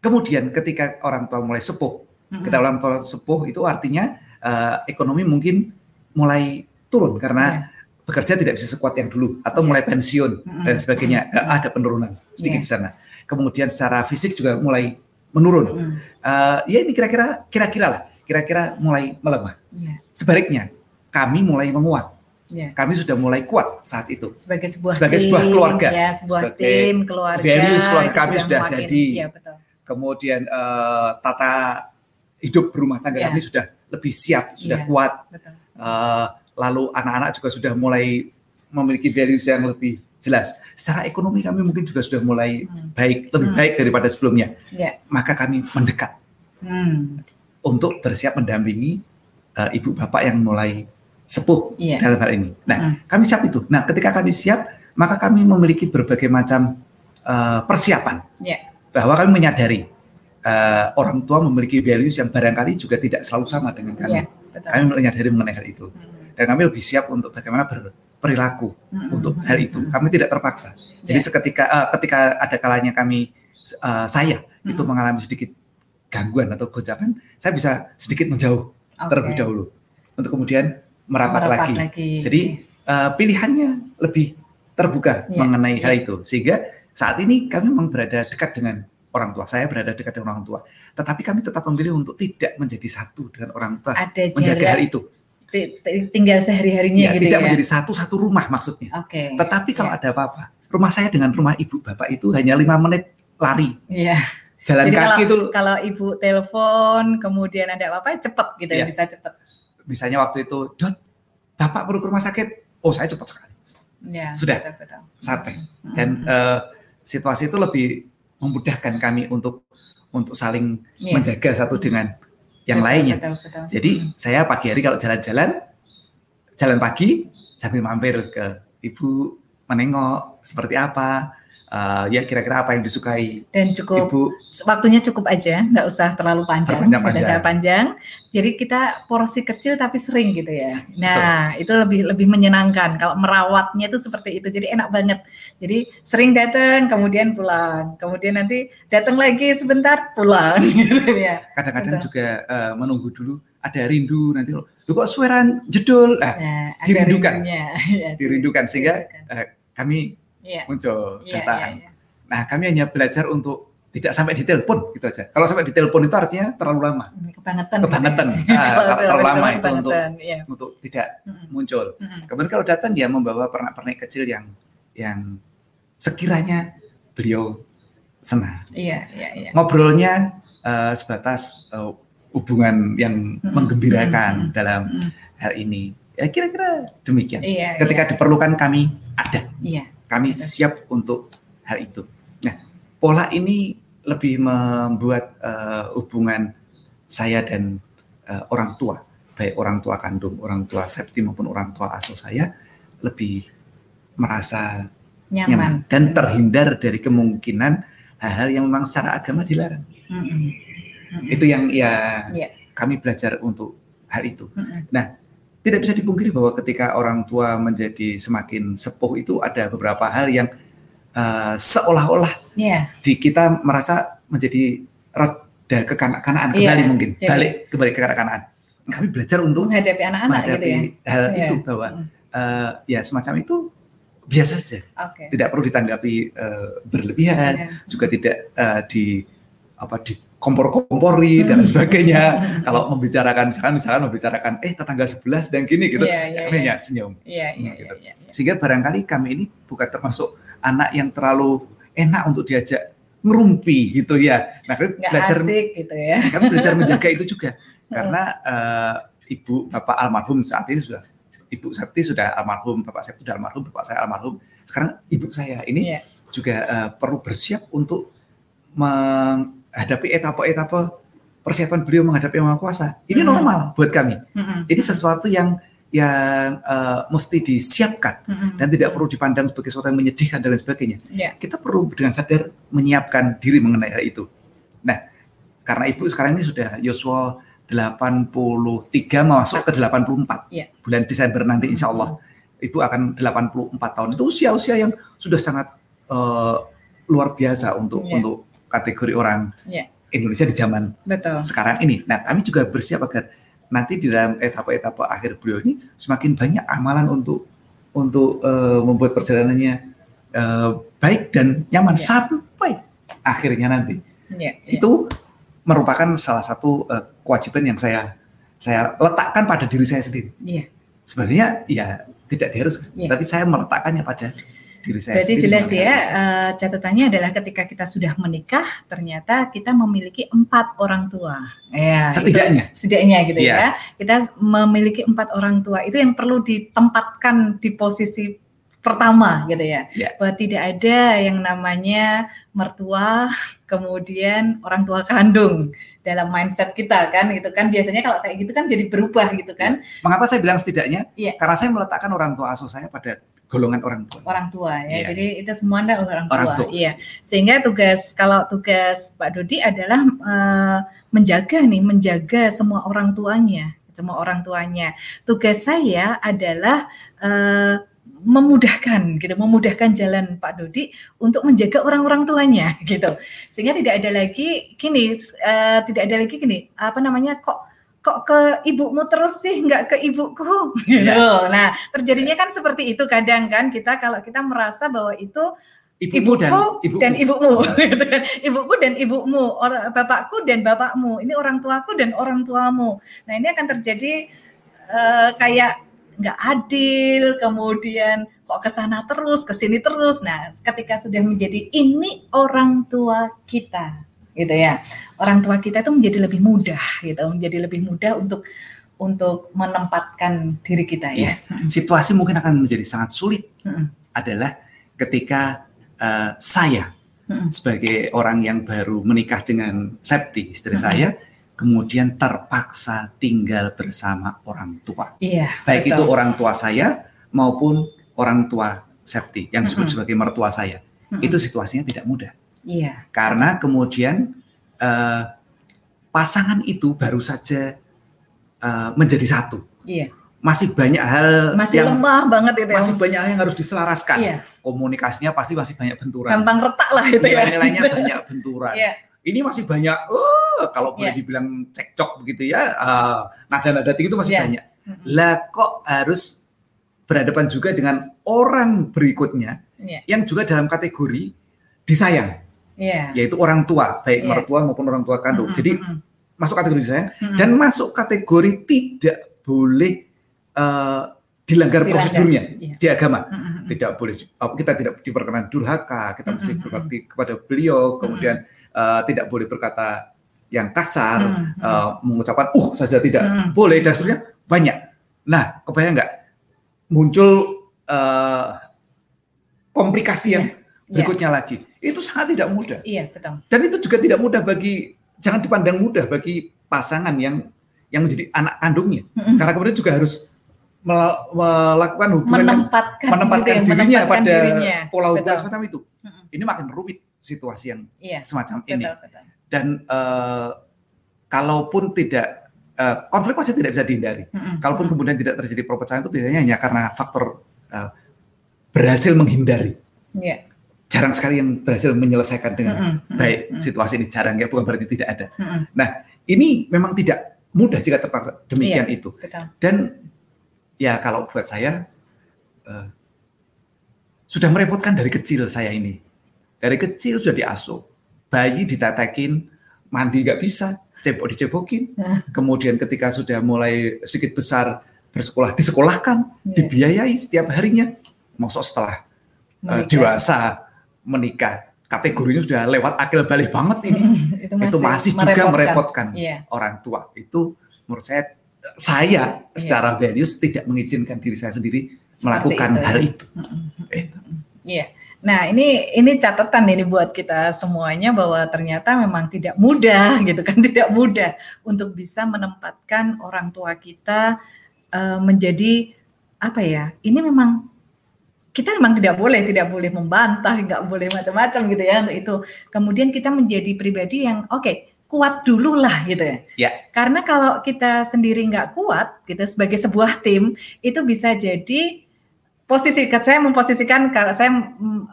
[SPEAKER 2] Kemudian ketika orang tua mulai sepuh,
[SPEAKER 1] Hmm.
[SPEAKER 2] ketika orang tua sepuh itu artinya eh, ekonomi mungkin mulai turun karena bekerja tidak bisa sekuat yang dulu atau
[SPEAKER 1] Iya.
[SPEAKER 2] mulai pensiun
[SPEAKER 1] Mm-mm.
[SPEAKER 2] dan sebagainya. Eh, ada penurunan sedikit
[SPEAKER 1] Iya.
[SPEAKER 2] di sana. Kemudian secara fisik juga mulai menurun.
[SPEAKER 1] Hmm.
[SPEAKER 2] Eh, ya ini kira-kira kira-kira lah, kira-kira mulai melemah.
[SPEAKER 1] Iya.
[SPEAKER 2] Sebaliknya, kami mulai menguat.
[SPEAKER 1] Ya.
[SPEAKER 2] Kami sudah mulai kuat saat itu.
[SPEAKER 1] Sebagai sebuah
[SPEAKER 2] Sebagai
[SPEAKER 1] tim,
[SPEAKER 2] sebuah keluarga.
[SPEAKER 1] ya, sebuah
[SPEAKER 2] Sebagai
[SPEAKER 1] tim, keluarga.
[SPEAKER 2] values keluarga kami sudah
[SPEAKER 1] makin-
[SPEAKER 2] jadi.
[SPEAKER 1] Iya, betul.
[SPEAKER 2] Kemudian eh, tata hidup berumah tangga
[SPEAKER 1] Ya.
[SPEAKER 2] kami sudah lebih siap, sudah
[SPEAKER 1] Iya.
[SPEAKER 2] kuat.
[SPEAKER 1] Betul.
[SPEAKER 2] Eh, lalu anak-anak juga sudah mulai memiliki values yang lebih jelas. Secara ekonomi kami mungkin juga sudah mulai
[SPEAKER 1] Hmm.
[SPEAKER 2] baik, lebih
[SPEAKER 1] Hmm.
[SPEAKER 2] baik daripada sebelumnya.
[SPEAKER 1] Ya.
[SPEAKER 2] Maka kami mendekat
[SPEAKER 1] Hmm.
[SPEAKER 2] untuk bersiap mendampingi eh, ibu bapak yang mulai sepuh
[SPEAKER 1] Iya.
[SPEAKER 2] dalam hal ini. Nah,
[SPEAKER 1] Hmm.
[SPEAKER 2] kami siap itu. Nah, ketika kami siap, maka kami memiliki berbagai macam eh, persiapan
[SPEAKER 1] Ya.
[SPEAKER 2] bahwa kami menyadari eh, orang tua memiliki values yang barangkali juga tidak selalu sama dengan kami.
[SPEAKER 1] Iya, betul.
[SPEAKER 2] Kami menyadari mengenai hal itu,
[SPEAKER 1] Hmm.
[SPEAKER 2] dan kami lebih siap untuk bagaimana berperilaku
[SPEAKER 1] Hmm.
[SPEAKER 2] untuk hal itu. Kami tidak terpaksa. Jadi
[SPEAKER 1] Ya.
[SPEAKER 2] seketika eh, ketika ada kalanya kami eh, saya itu
[SPEAKER 1] Hmm.
[SPEAKER 2] mengalami sedikit gangguan atau gojakan, saya bisa sedikit menjauh
[SPEAKER 1] Oke.
[SPEAKER 2] terlebih dahulu untuk kemudian merapat, lagi. Jadi eh, pilihannya lebih terbuka
[SPEAKER 1] Iya,
[SPEAKER 2] mengenai
[SPEAKER 1] iya.
[SPEAKER 2] hal itu sehingga saat ini kami memang berada dekat dengan orang tua. Saya berada dekat dengan orang tua. Tetapi kami tetap memilih untuk tidak menjadi satu dengan orang tua
[SPEAKER 1] ada
[SPEAKER 2] menjaga hal itu.
[SPEAKER 1] Ti- ti- tinggal sehari-harinya
[SPEAKER 2] Ya,
[SPEAKER 1] gitu
[SPEAKER 2] tidak
[SPEAKER 1] ya.
[SPEAKER 2] menjadi satu satu rumah maksudnya.
[SPEAKER 1] Oke.
[SPEAKER 2] Tetapi kalau
[SPEAKER 1] Iya.
[SPEAKER 2] ada apa-apa, rumah saya dengan rumah ibu bapak itu hanya lima menit lari.
[SPEAKER 1] Iya.
[SPEAKER 2] Jalan
[SPEAKER 1] Jadi
[SPEAKER 2] kaki itu
[SPEAKER 1] Kalau ibu telepon, kemudian ada apa-apa cepet gitu ya,
[SPEAKER 2] Iya.
[SPEAKER 1] bisa cepet.
[SPEAKER 2] misalnya waktu itu, Dot, bapak perlu ke rumah sakit. Oh saya cepat sekali.
[SPEAKER 1] Ya,
[SPEAKER 2] Sudah.
[SPEAKER 1] Betul, betul.
[SPEAKER 2] Sampai.
[SPEAKER 1] Hmm.
[SPEAKER 2] Dan eh, situasi itu lebih memudahkan kami untuk untuk saling
[SPEAKER 1] Iya.
[SPEAKER 2] menjaga satu dengan yang
[SPEAKER 1] Betul,
[SPEAKER 2] lainnya.
[SPEAKER 1] Betul, betul.
[SPEAKER 2] Jadi saya pagi hari kalau jalan-jalan, jalan pagi sambil mampir ke ibu menengok seperti apa, eh, ya kira-kira apa yang disukai
[SPEAKER 1] Dan cukup
[SPEAKER 2] ibu.
[SPEAKER 1] waktunya cukup aja, nggak usah terlalu panjang, nggak terlalu panjang. Jadi kita porsi kecil tapi sering gitu ya. Nah itu lebih lebih menyenangkan. Kalau merawatnya itu seperti itu, jadi enak banget. Jadi sering datang, kemudian pulang, kemudian nanti datang lagi sebentar pulang, <laughs> gitu ya.
[SPEAKER 2] Kadang-kadang
[SPEAKER 1] Betul.
[SPEAKER 2] juga eh, menunggu dulu ada rindu nanti "Loh, kok suara jedul? Nah,
[SPEAKER 1] Nah,
[SPEAKER 2] Dirindukan.
[SPEAKER 1] Ya, <laughs>
[SPEAKER 2] dirindukan sehingga
[SPEAKER 1] dirindukan.
[SPEAKER 2] kami
[SPEAKER 1] Iya,
[SPEAKER 2] muncul
[SPEAKER 1] iya,
[SPEAKER 2] datang.
[SPEAKER 1] iya, iya.
[SPEAKER 2] Nah, kami hanya belajar untuk tidak sampai ditelepon gitu aja. Kalau sampai ditelepon itu artinya terlalu lama.
[SPEAKER 1] Kebangetan.
[SPEAKER 2] Kebangetan. <laughs>
[SPEAKER 1] gitu ya.
[SPEAKER 2] Ah,
[SPEAKER 1] kalau
[SPEAKER 2] terlalu lama itu untuk
[SPEAKER 1] iya.
[SPEAKER 2] untuk tidak
[SPEAKER 1] Mm-mm,
[SPEAKER 2] muncul.
[SPEAKER 1] mm-mm.
[SPEAKER 2] Kemudian kalau datang ya membawa pernak-pernik kecil yang yang sekiranya beliau senang.
[SPEAKER 1] Iya, iya, iya.
[SPEAKER 2] Ngobrolnya eh, sebatas eh, hubungan yang
[SPEAKER 1] Mm-mm,
[SPEAKER 2] menggembirakan
[SPEAKER 1] mm-mm,
[SPEAKER 2] dalam
[SPEAKER 1] mm-mm.
[SPEAKER 2] hal ini. Ya kira-kira demikian.
[SPEAKER 1] Iya,
[SPEAKER 2] Ketika diperlukan kami ada.
[SPEAKER 1] iya.
[SPEAKER 2] Kami siap untuk hal itu. Nah, pola ini lebih membuat eh, hubungan saya dan eh, orang tua, baik orang tua kandung, orang tua septi maupun orang tua asuh saya lebih merasa
[SPEAKER 1] nyaman,
[SPEAKER 2] nyaman dan terhindar dari kemungkinan hal-hal yang memang secara agama dilarang.
[SPEAKER 1] Mm-mm. Mm-mm.
[SPEAKER 2] Itu yang ya
[SPEAKER 1] Iya.
[SPEAKER 2] kami belajar untuk hal itu.
[SPEAKER 1] Mm-mm.
[SPEAKER 2] Tidak bisa dipungkiri bahwa ketika orang tua menjadi semakin sepuh itu ada beberapa hal yang eh, seolah-olah
[SPEAKER 1] Iya,
[SPEAKER 2] di kita merasa menjadi reda kekanak-kanakan
[SPEAKER 1] Iya,
[SPEAKER 2] kembali mungkin
[SPEAKER 1] jadi-
[SPEAKER 2] balik kembali ke kekanak-kanaan. Kami belajar untuk
[SPEAKER 1] menghadapi anak-anak gitu
[SPEAKER 2] menghadapi
[SPEAKER 1] ya.
[SPEAKER 2] hal
[SPEAKER 1] Iya.
[SPEAKER 2] itu bahwa eh, ya semacam itu biasa saja,
[SPEAKER 1] Oke.
[SPEAKER 2] tidak perlu ditanggapi eh, berlebihan,
[SPEAKER 1] Iya.
[SPEAKER 2] juga tidak eh, di apa di kompor-kompori dan
[SPEAKER 1] Hmm.
[SPEAKER 2] sebagainya. Kalau membicarakan misalkan misalkan membicarakan eh tetangga sebelah dan gini gitu,
[SPEAKER 1] Iya, iya,
[SPEAKER 2] kami
[SPEAKER 1] iya.
[SPEAKER 2] hanya senyum.
[SPEAKER 1] Iya, iya,
[SPEAKER 2] gitu.
[SPEAKER 1] iya, iya.
[SPEAKER 2] Sehingga barangkali kami ini bukan termasuk anak yang terlalu enak untuk diajak ngerumpi gitu ya. Nah, kami
[SPEAKER 1] Nggak
[SPEAKER 2] belajar
[SPEAKER 1] asik gitu ya. <laughs>
[SPEAKER 2] kami belajar menjaga itu juga karena eh, ibu bapak almarhum saat ini sudah ibu Septi sudah almarhum, bapak Septi sudah almarhum, bapak saya almarhum. Sekarang ibu saya ini
[SPEAKER 1] Iya.
[SPEAKER 2] juga eh, perlu bersiap untuk menghadapi etapa-etapa persiapan beliau menghadapi yang maha kuasa. Ini
[SPEAKER 1] Mhm.
[SPEAKER 2] normal buat kami.
[SPEAKER 1] Mm-mm.
[SPEAKER 2] Ini sesuatu yang yang eh, mesti disiapkan
[SPEAKER 1] Mm-mm.
[SPEAKER 2] dan tidak perlu dipandang sebagai sesuatu yang menyedihkan dan lain sebagainya.
[SPEAKER 1] Iya.
[SPEAKER 2] Kita perlu dengan sadar menyiapkan diri mengenai hal itu. Nah, karena ibu sekarang ini sudah Yosua 83 masuk ke 84
[SPEAKER 1] Iya.
[SPEAKER 2] bulan Desember nanti insya Allah ibu akan 84 tahun itu usia-usia yang sudah sangat eh, luar biasa untuk
[SPEAKER 1] Iya.
[SPEAKER 2] untuk kategori orang
[SPEAKER 1] Iya.
[SPEAKER 2] Indonesia di zaman
[SPEAKER 1] Betul.
[SPEAKER 2] sekarang ini. Nah, kami juga bersiap agar nanti di dalam etapa-etapa akhir beliau ini semakin banyak amalan untuk untuk eh, membuat perjalanannya eh, baik dan nyaman
[SPEAKER 1] Iya.
[SPEAKER 2] sampai akhirnya nanti.
[SPEAKER 1] Iya. iya.
[SPEAKER 2] Itu merupakan salah satu eh, kewajiban yang saya saya letakkan pada diri saya sendiri.
[SPEAKER 1] Iya.
[SPEAKER 2] Sebenarnya ya tidak diharuskan,
[SPEAKER 1] Iya.
[SPEAKER 2] tapi saya meletakkannya pada diri saya
[SPEAKER 1] Berarti
[SPEAKER 2] sendiri.
[SPEAKER 1] jelas ya, eh, catatannya adalah ketika kita sudah menikah, ternyata kita memiliki empat orang tua. Ya, itu
[SPEAKER 2] Setidaknya.
[SPEAKER 1] setidaknya gitu
[SPEAKER 2] Iya.
[SPEAKER 1] ya. Kita memiliki empat orang tua. Itu yang perlu ditempatkan di posisi pertama gitu ya.
[SPEAKER 2] Iya.
[SPEAKER 1] Bahwa tidak ada yang namanya mertua, kemudian orang tua kandung dalam mindset kita kan gitu kan biasanya kalau kayak gitu kan jadi berubah gitu kan
[SPEAKER 2] Mengapa saya bilang setidaknya?
[SPEAKER 1] Iya.
[SPEAKER 2] Karena saya meletakkan orang tua asuh saya pada golongan orang tua.
[SPEAKER 1] orang tua ya.
[SPEAKER 2] Iya.
[SPEAKER 1] Jadi itu semua adalah orang tua.
[SPEAKER 2] Orang tua.
[SPEAKER 1] Iya. Sehingga tugas kalau tugas Pak Dodi adalah eh, menjaga nih, menjaga semua orang tuanya, semua orang tuanya. Tugas saya adalah eh, memudahkan gitu, memudahkan jalan Pak Dodi untuk menjaga orang-orang tuanya <laughs> gitu. Sehingga tidak ada lagi gini, eh, tidak ada lagi gini, apa namanya kok kok ke ibumu terus sih nggak ke ibuku <laughs> gitu. Nah, terjadinya kan seperti itu kadang kan kita kalau kita merasa bahwa itu
[SPEAKER 2] Ibumu
[SPEAKER 1] ibuku
[SPEAKER 2] dan ibuku.
[SPEAKER 1] dan ibumu <laughs> gitu kan. Ibuku dan ibumu, orang bapakku dan bapakmu. Ini orang tuaku dan orang tuamu. Nah, ini akan terjadi eh, kayak nggak adil, kemudian kok ke sana terus, ke sini terus. Nah, ketika sudah menjadi ini orang tua kita, gitu ya. Orang tua kita itu menjadi lebih mudah gitu, menjadi lebih mudah untuk untuk menempatkan diri kita ya.
[SPEAKER 2] Situasi mungkin akan menjadi sangat sulit
[SPEAKER 1] Mm-mm.
[SPEAKER 2] adalah ketika eh, saya
[SPEAKER 1] Mm-mm.
[SPEAKER 2] sebagai orang yang baru menikah dengan Septi istri
[SPEAKER 1] Mm-mm.
[SPEAKER 2] saya kemudian terpaksa tinggal bersama orang tua.
[SPEAKER 1] Iya.
[SPEAKER 2] Baik
[SPEAKER 1] betul.
[SPEAKER 2] itu orang tua saya maupun orang tua Septi yang disebut
[SPEAKER 1] Mm-mm.
[SPEAKER 2] sebagai mertua saya.
[SPEAKER 1] Mm-mm.
[SPEAKER 2] Itu situasinya tidak mudah.
[SPEAKER 1] Iya.
[SPEAKER 2] karena kemudian eh, pasangan itu baru saja eh, menjadi satu.
[SPEAKER 1] Iya.
[SPEAKER 2] Masih banyak hal
[SPEAKER 1] Masih
[SPEAKER 2] yang
[SPEAKER 1] lemah banget itu ya.
[SPEAKER 2] masih banyak hal yang harus diselaraskan.
[SPEAKER 1] Iya.
[SPEAKER 2] Komunikasinya pasti masih banyak benturan.
[SPEAKER 1] Gampang retak lah itu ya.
[SPEAKER 2] Nilai-nilainya <laughs> banyak benturan.
[SPEAKER 1] Iya.
[SPEAKER 2] Ini masih banyak, oh, kalau boleh
[SPEAKER 1] Iya.
[SPEAKER 2] dibilang cekcok begitu ya, eh, nada-nada tinggi itu masih
[SPEAKER 1] Iya.
[SPEAKER 2] banyak.
[SPEAKER 1] Mm-mm.
[SPEAKER 2] Lah kok harus berhadapan juga dengan orang berikutnya
[SPEAKER 1] Iya.
[SPEAKER 2] yang juga dalam kategori disayang,
[SPEAKER 1] Iya.
[SPEAKER 2] yaitu orang tua, baik
[SPEAKER 1] Iya.
[SPEAKER 2] mertua maupun orang tua kandung.
[SPEAKER 1] Mm-mm,
[SPEAKER 2] Jadi masuk kategori disayang
[SPEAKER 1] mm-mm.
[SPEAKER 2] dan masuk kategori tidak boleh eh, dilanggar
[SPEAKER 1] Dilanggar.
[SPEAKER 2] prosedurnya
[SPEAKER 1] Iya.
[SPEAKER 2] di agama.
[SPEAKER 1] Mm-mm.
[SPEAKER 2] Tidak boleh kita tidak diperkenan durhaka, kita mesti berbakti kepada beliau, kemudian eh, tidak boleh berkata yang kasar,
[SPEAKER 1] Mm-mm,
[SPEAKER 2] eh, mengucapkan uh saja tidak
[SPEAKER 1] Mm-mm.
[SPEAKER 2] boleh dasarnya banyak. Nah, kebayang nggak muncul eh, komplikasi yang
[SPEAKER 1] Iya.
[SPEAKER 2] berikutnya lagi. Itu sangat tidak mudah.
[SPEAKER 1] Iya, betul.
[SPEAKER 2] Dan itu juga tidak mudah bagi jangan dipandang mudah bagi pasangan yang yang menjadi anak kandungnya.
[SPEAKER 1] Mm-mm.
[SPEAKER 2] Karena kemudian juga harus mel- melakukan hubungan yang
[SPEAKER 1] menempatkan,
[SPEAKER 2] menempatkan
[SPEAKER 1] gitu ya,
[SPEAKER 2] dirinya
[SPEAKER 1] menempatkan
[SPEAKER 2] pada
[SPEAKER 1] dirinya.
[SPEAKER 2] pola hubungan
[SPEAKER 1] Betul.
[SPEAKER 2] semacam itu.
[SPEAKER 1] Mm-mm.
[SPEAKER 2] Ini makin rumit situasi yang
[SPEAKER 1] Iya,
[SPEAKER 2] semacam ini.
[SPEAKER 1] betul, betul.
[SPEAKER 2] Dan eh, kalaupun tidak eh, konflik pasti tidak bisa dihindari.
[SPEAKER 1] Mm-mm.
[SPEAKER 2] Kalaupun kemudian tidak terjadi perpecahan itu biasanya hanya karena faktor eh, berhasil menghindari.
[SPEAKER 1] Iya.
[SPEAKER 2] Jarang sekali yang berhasil menyelesaikan dengan
[SPEAKER 1] mm-mm,
[SPEAKER 2] baik
[SPEAKER 1] mm-mm,
[SPEAKER 2] situasi ini jarang ya bukan berarti tidak ada.
[SPEAKER 1] mm-mm.
[SPEAKER 2] Ini memang tidak mudah jika terpaksa demikian itu.
[SPEAKER 1] Betul.
[SPEAKER 2] Dan ya kalau buat saya eh, sudah merepotkan dari kecil saya ini. Dari kecil sudah diasuh. Bayi ditatekin, mandi nggak bisa, cebok dicebokin. <laughs> Kemudian ketika sudah mulai sedikit besar bersekolah, disekolahkan,
[SPEAKER 1] Iya.
[SPEAKER 2] dibiayai setiap harinya. Masuk setelah eh,
[SPEAKER 1] Menikah.
[SPEAKER 2] dewasa menikah, kategorinya sudah lewat akil balik banget ini. <laughs>
[SPEAKER 1] Itu masih,
[SPEAKER 2] itu masih juga merepotkan
[SPEAKER 1] Iya.
[SPEAKER 2] orang tua. Itu menurut saya saya secara values tidak mengizinkan diri saya sendiri melakukan
[SPEAKER 1] itu,
[SPEAKER 2] hal
[SPEAKER 1] ya.
[SPEAKER 2] itu.
[SPEAKER 1] Mm-mm.
[SPEAKER 2] Itu.
[SPEAKER 1] Iya. Nah, ini ini catatan ini buat kita semuanya bahwa ternyata memang tidak mudah <laughs> gitu kan, tidak mudah untuk bisa menempatkan orang tua kita eh, menjadi apa ya? Ini memang kita memang tidak boleh, tidak boleh membantah, nggak boleh macam-macam gitu ya untuk itu. Kemudian kita menjadi pribadi yang oke, kuat dulu lah gitu ya.
[SPEAKER 2] Ya.
[SPEAKER 1] Karena kalau kita sendiri nggak kuat gitu sebagai sebuah tim itu bisa jadi posisi saya memposisikan kalau saya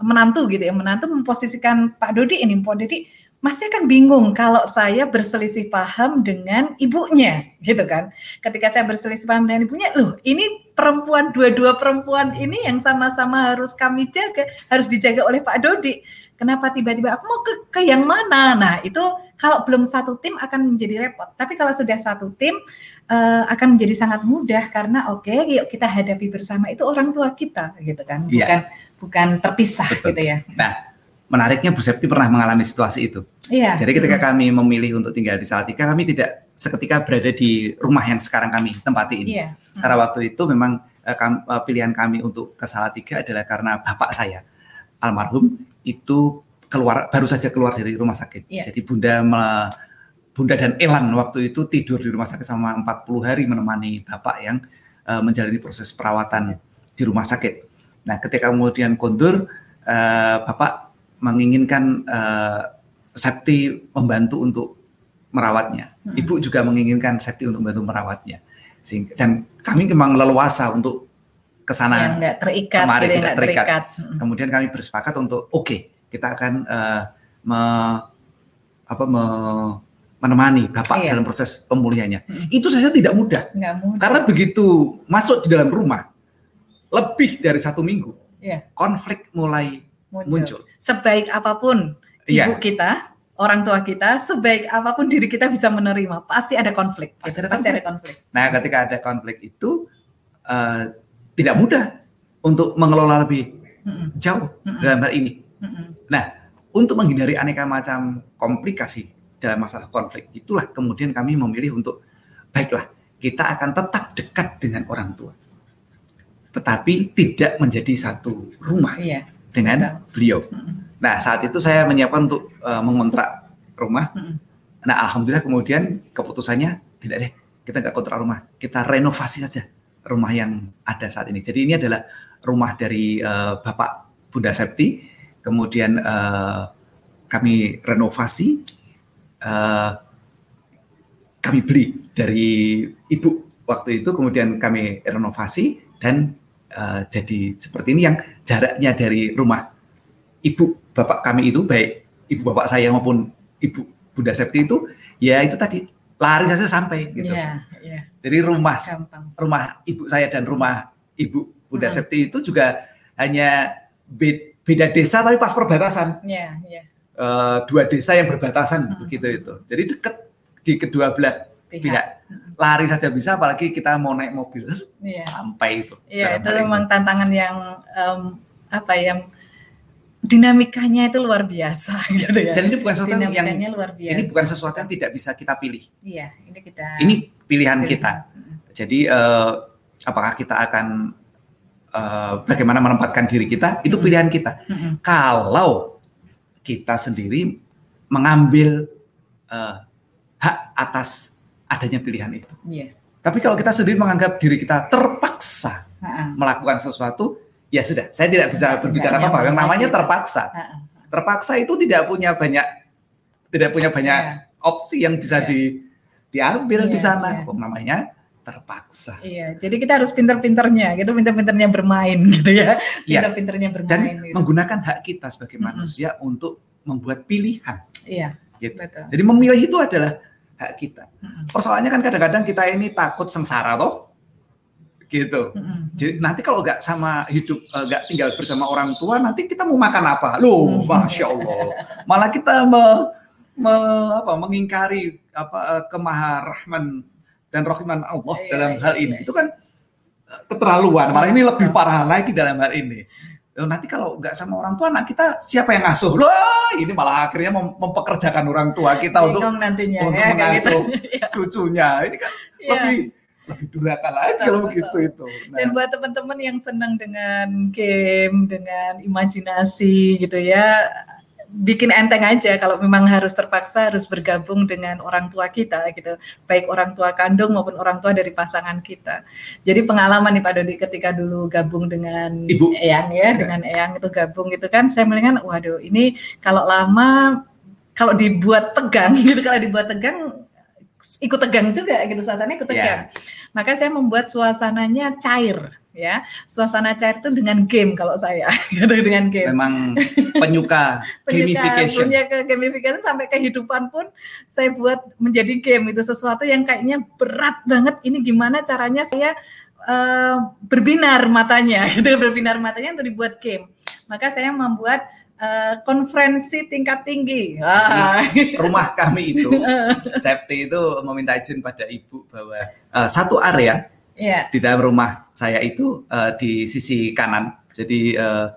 [SPEAKER 1] menantu gitu ya menantu memposisikan Pak Dodi ini Pak Dodi Masnya kan bingung kalau saya berselisih paham dengan ibunya, gitu kan? Ketika saya berselisih paham dengan ibunya, loh ini perempuan dua-dua perempuan ini yang sama-sama harus kami jaga, harus dijaga oleh Pak Dodi. Kenapa tiba-tiba aku mau ke, ke yang mana? Nah itu kalau belum satu tim akan menjadi repot. Tapi kalau sudah satu tim uh, akan menjadi sangat mudah karena oke, okay, yuk kita hadapi bersama itu orang tua kita, gitu kan? Iya. Bukan ya. bukan terpisah, Betul. gitu ya.
[SPEAKER 2] Nah menariknya Bu Septi pernah mengalami situasi itu. Iya. Jadi ketika kami memilih untuk tinggal di Salatiga, kami tidak seketika berada di rumah yang sekarang kami tempati ini. Iya. Hmm. Karena waktu itu memang uh, kam, uh, pilihan kami untuk ke Salatiga adalah karena bapak saya almarhum itu keluar baru saja keluar dari rumah sakit. Iya. Jadi Bunda me, Bunda dan Elan waktu itu tidur di rumah sakit sama 40 hari menemani bapak yang uh, menjalani proses perawatan di rumah sakit. Nah, ketika kemudian kondur, uh, bapak menginginkan uh, Septi membantu untuk merawatnya. Hmm. Ibu juga menginginkan Septi untuk membantu merawatnya. Sehingga, dan kami memang leluasa untuk ke sana
[SPEAKER 1] ya, terikat,
[SPEAKER 2] kemarin gitu, tidak terikat. terikat. Kemudian kami bersepakat untuk oke okay, kita akan uh, me, apa me, menemani bapak iya. dalam proses pemulihannya. Hmm. Itu saja tidak mudah. mudah. Karena begitu masuk di dalam rumah lebih dari satu minggu, iya. konflik mulai muncul. muncul.
[SPEAKER 1] Sebaik apa pun iya. ibu kita, orang tua kita, sebaik apa pun diri kita bisa menerima, pasti ada konflik. Pasti, ada, pasti konflik. ada konflik.
[SPEAKER 2] Nah, ketika ada konflik itu uh, tidak mudah untuk mengelola lebih mm jauh mm dalam hal ini. Mm Nah, untuk menghindari aneka macam komplikasi dalam masalah konflik, itulah kemudian kami memilih untuk baiklah kita akan tetap dekat dengan orang tua, tetapi tidak menjadi satu rumah. Iya dengan Betul. beliau. Nah saat itu saya menyiapkan untuk uh, mengontrak rumah. Nah alhamdulillah kemudian keputusannya tidak deh kita nggak kontrak rumah, kita renovasi saja rumah yang ada saat ini. Jadi ini adalah rumah dari uh, Bapak Bunda Septi, kemudian uh, kami renovasi, uh, kami beli dari ibu waktu itu, kemudian kami renovasi dan uh, jadi seperti ini yang jaraknya dari rumah ibu bapak kami itu baik ibu bapak saya maupun ibu Bunda Septi itu ya itu tadi lari saja sampai gitu. Yeah, yeah. Jadi rumah Gampang. rumah ibu saya dan rumah ibu Bunda hmm. Septi itu juga hanya beda desa tapi pas perbatasan. Yeah, yeah. Uh, dua desa yang berbatasan hmm. begitu itu. Jadi dekat di kedua belah pihak. pihak lari saja bisa apalagi kita mau naik mobil iya. sampai itu
[SPEAKER 1] iya itu memang tantangan yang um, apa yang dinamikanya itu luar biasa <laughs> gitu ya
[SPEAKER 2] dan ini bukan sesuatu yang luar biasa. ini bukan sesuatu yang tidak bisa kita pilih
[SPEAKER 1] iya ini kita
[SPEAKER 2] ini pilihan, pilihan. kita jadi uh, apakah kita akan uh, bagaimana menempatkan diri kita itu pilihan kita mm -hmm. kalau kita sendiri mengambil uh, hak atas adanya pilihan itu. Yeah. Tapi kalau kita sendiri menganggap diri kita terpaksa melakukan sesuatu, ya sudah, saya tidak bisa berbicara apa-apa. Yang namanya terpaksa. Uh -uh. Terpaksa itu tidak punya banyak tidak punya banyak yeah. opsi yang bisa yeah. di diambil di sana. Yeah. Oh, namanya terpaksa.
[SPEAKER 1] Iya, jadi kita harus pinter-pinternya, gitu pinter-pinternya bermain gitu ya, iya. pinter-pinternya bermain. Dan
[SPEAKER 2] gitu. menggunakan hak kita sebagai manusia mm -hmm. untuk membuat pilihan.
[SPEAKER 1] Iya.
[SPEAKER 2] Gitu. Betul. Jadi memilih itu adalah hak kita. Persoalannya kan kadang-kadang kita ini takut sengsara toh, gitu. Jadi nanti kalau nggak sama hidup eh, nggak tinggal bersama orang tua, nanti kita mau makan apa? Loh, masya Allah. Malah kita me, me, apa, mengingkari apa eh, kemaharahman dan rohiman Allah iya, dalam iya, hal ini. Iya. Itu kan eh, keterlaluan. Malah ini lebih parah lagi dalam hal ini. Nanti kalau nggak sama orang tua, anak kita siapa yang ngasuh? Loh, ini malah akhirnya mem mempekerjakan orang tua kita Bingung untuk nantinya, untuk ya, mengasuh gitu. <laughs> cucunya. Ini kan lebih lebih durhaka lagi kalau begitu itu.
[SPEAKER 1] Nah. Dan buat teman-teman yang senang dengan game, dengan imajinasi gitu ya, bikin enteng aja kalau memang harus terpaksa harus bergabung dengan orang tua kita gitu baik orang tua kandung maupun orang tua dari pasangan kita jadi pengalaman nih Pak Dodi ketika dulu gabung dengan Ibu. Eyang ya dengan Eyang itu gabung gitu kan saya melihat waduh ini kalau lama kalau dibuat tegang <laughs> gitu kalau dibuat tegang ikut tegang juga gitu suasananya ikut tegang yeah. maka saya membuat suasananya cair ya. Suasana cair itu dengan game kalau saya, <laughs> gitu dengan game.
[SPEAKER 2] Memang <laughs> penyuka, gamification.
[SPEAKER 1] Punya ke gamification sampai kehidupan pun saya buat menjadi game itu sesuatu yang kayaknya berat banget. Ini gimana caranya saya uh, berbinar matanya, <laughs> itu berbinar matanya untuk dibuat game. Maka saya membuat uh, konferensi tingkat tinggi.
[SPEAKER 2] Ah. Rumah kami itu, <laughs> Septi itu meminta izin pada ibu bahwa uh, satu area yeah. di dalam rumah saya itu uh, di sisi kanan. Jadi uh,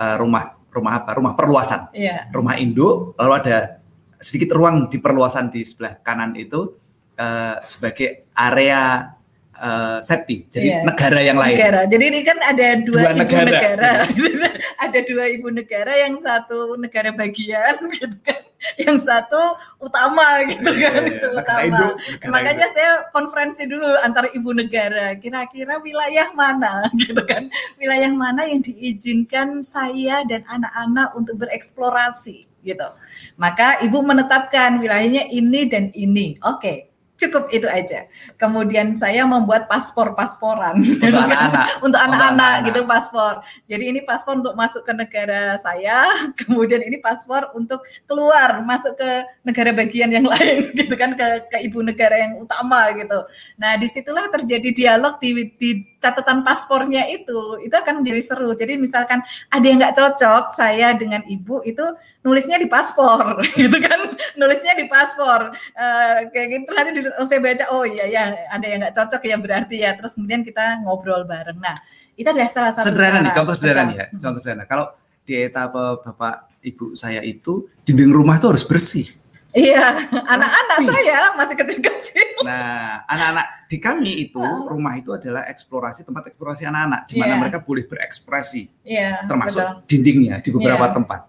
[SPEAKER 2] uh, rumah rumah apa? Rumah perluasan. Yeah. Rumah induk. Lalu ada sedikit ruang di perluasan di sebelah kanan itu uh, sebagai area uh, Septi. Jadi yeah. negara yang lain.
[SPEAKER 1] Negara. Jadi ini kan ada dua, dua ibu negara. negara. <laughs> <laughs> ada dua ibu negara yang satu negara bagian <laughs> gitu kan. Yang satu utama gitu yeah, kan. Yeah, itu utama. Indo, Makanya Indo. saya konferensi dulu antara ibu negara. Kira-kira wilayah mana gitu kan. Wilayah mana yang diizinkan saya dan anak-anak untuk bereksplorasi gitu. Maka ibu menetapkan wilayahnya ini dan ini. Oke. Okay cukup itu aja. Kemudian saya membuat paspor-pasporan
[SPEAKER 2] untuk anak-anak,
[SPEAKER 1] untuk anak-anak gitu paspor. Jadi ini paspor untuk masuk ke negara saya, <laughs> kemudian ini paspor untuk keluar masuk ke negara bagian yang <laughs> lain gitu kan ke ke ibu negara yang utama gitu. Nah di situlah terjadi dialog di, di catatan paspornya itu, itu akan menjadi seru. Jadi misalkan ada yang nggak cocok saya dengan ibu itu nulisnya di paspor <laughs> gitu kan, nulisnya di paspor uh, kayak gitu nanti di oh, saya baca oh iya ya ada yang nggak cocok ya berarti ya terus kemudian kita ngobrol bareng nah itu adalah salah satu
[SPEAKER 2] sederhana nih contoh sederhana nih ya contoh sederhana kalau di etapa bapak ibu saya itu dinding rumah itu harus bersih
[SPEAKER 1] Iya, <laughs> anak-anak saya masih kecil-kecil.
[SPEAKER 2] Nah, anak-anak di kami itu rumah itu adalah eksplorasi tempat eksplorasi anak-anak di mana yeah. mereka boleh berekspresi.
[SPEAKER 1] Iya.
[SPEAKER 2] Yeah, termasuk betul. dindingnya di beberapa yeah. tempat.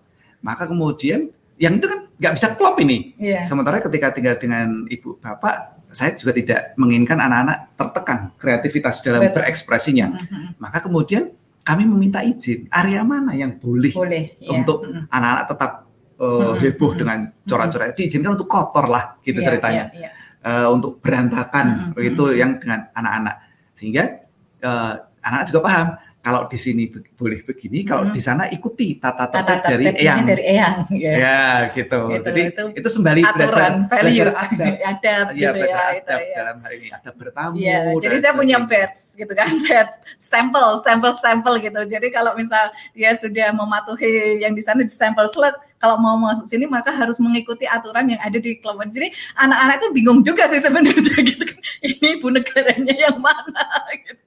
[SPEAKER 2] Maka kemudian yang itu kan nggak bisa klop ini. Yeah. Sementara ketika tinggal dengan ibu bapak, saya juga tidak menginginkan anak-anak tertekan kreativitas dalam Betul. berekspresinya. Mm -hmm. Maka kemudian kami meminta izin area mana yang boleh, boleh yeah. untuk anak-anak tetap uh, mm -hmm. heboh dengan corak-corak. Itu Diizinkan untuk kotor lah, gitu yeah, ceritanya. Yeah, yeah. Uh, untuk berantakan, mm -hmm. begitu yang dengan anak-anak. Sehingga uh, anak-anak juga paham kalau di sini be boleh begini, kalau hmm. di sana ikuti tata tertib dari eyang.
[SPEAKER 1] Dari eyang,
[SPEAKER 2] ya, ya gitu. gitu. Jadi itu, itu sembali belajar
[SPEAKER 1] values, belajar <laughs> adab, adab
[SPEAKER 2] ya, gitu belajar ya, adab itu, ya. dalam hari ini ada bertamu.
[SPEAKER 1] Ya, jadi saya punya badge gitu kan, <laughs> saya stempel, stempel, stempel gitu. Jadi kalau misal dia sudah mematuhi yang di sana di stempel slot, kalau mau masuk sini maka harus mengikuti aturan yang ada di klub. Jadi anak-anak itu bingung juga sih sebenarnya <laughs> gitu kan. Ini ibu negaranya yang mana gitu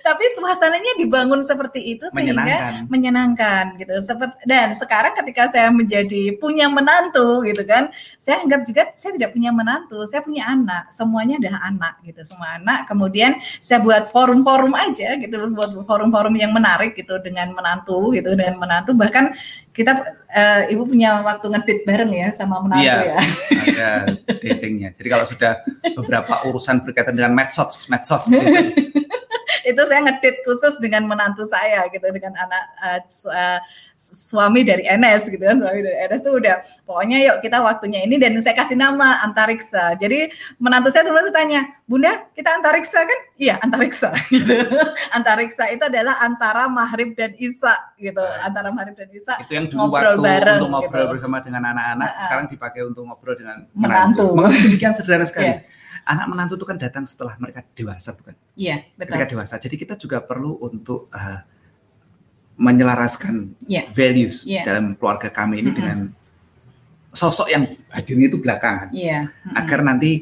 [SPEAKER 1] tapi suasananya dibangun seperti itu sehingga menyenangkan gitu. Seperti dan sekarang ketika saya menjadi punya menantu gitu kan, saya anggap juga saya tidak punya menantu, saya punya anak. Semuanya adalah anak gitu, semua anak. Kemudian saya buat forum-forum aja gitu, buat forum-forum yang menarik gitu dengan menantu gitu dengan menantu bahkan kita uh, ibu punya waktu ngedit bareng ya sama menantu iya, ya.
[SPEAKER 2] Ada datingnya. Jadi kalau sudah beberapa urusan berkaitan dengan medsos, medsos gitu, <laughs>
[SPEAKER 1] itu saya ngedit khusus dengan menantu saya gitu dengan anak uh, uh, suami dari NS gitu kan suami dari NS tuh udah pokoknya yuk kita waktunya ini dan saya kasih nama antariksa. Jadi menantu saya terus tanya bunda kita antariksa kan? Iya antariksa. <laughs> Gitu. Antariksa itu adalah antara maghrib dan isya gitu antara maghrib dan isya
[SPEAKER 2] itu yang dulu ngobrol waktu bareng, untuk ngobrol gitu. bersama dengan anak-anak uh, sekarang dipakai untuk ngobrol dengan menantu, menantu. demikian sederhana sekali. Yeah anak menantu itu kan datang setelah mereka dewasa bukan?
[SPEAKER 1] Iya, betul.
[SPEAKER 2] Mereka dewasa. Jadi kita juga perlu untuk uh, menyelaraskan yeah. values yeah. dalam keluarga kami ini mm -hmm. dengan sosok yang hadirnya itu belakangan.
[SPEAKER 1] Yeah. Mm -hmm.
[SPEAKER 2] Agar nanti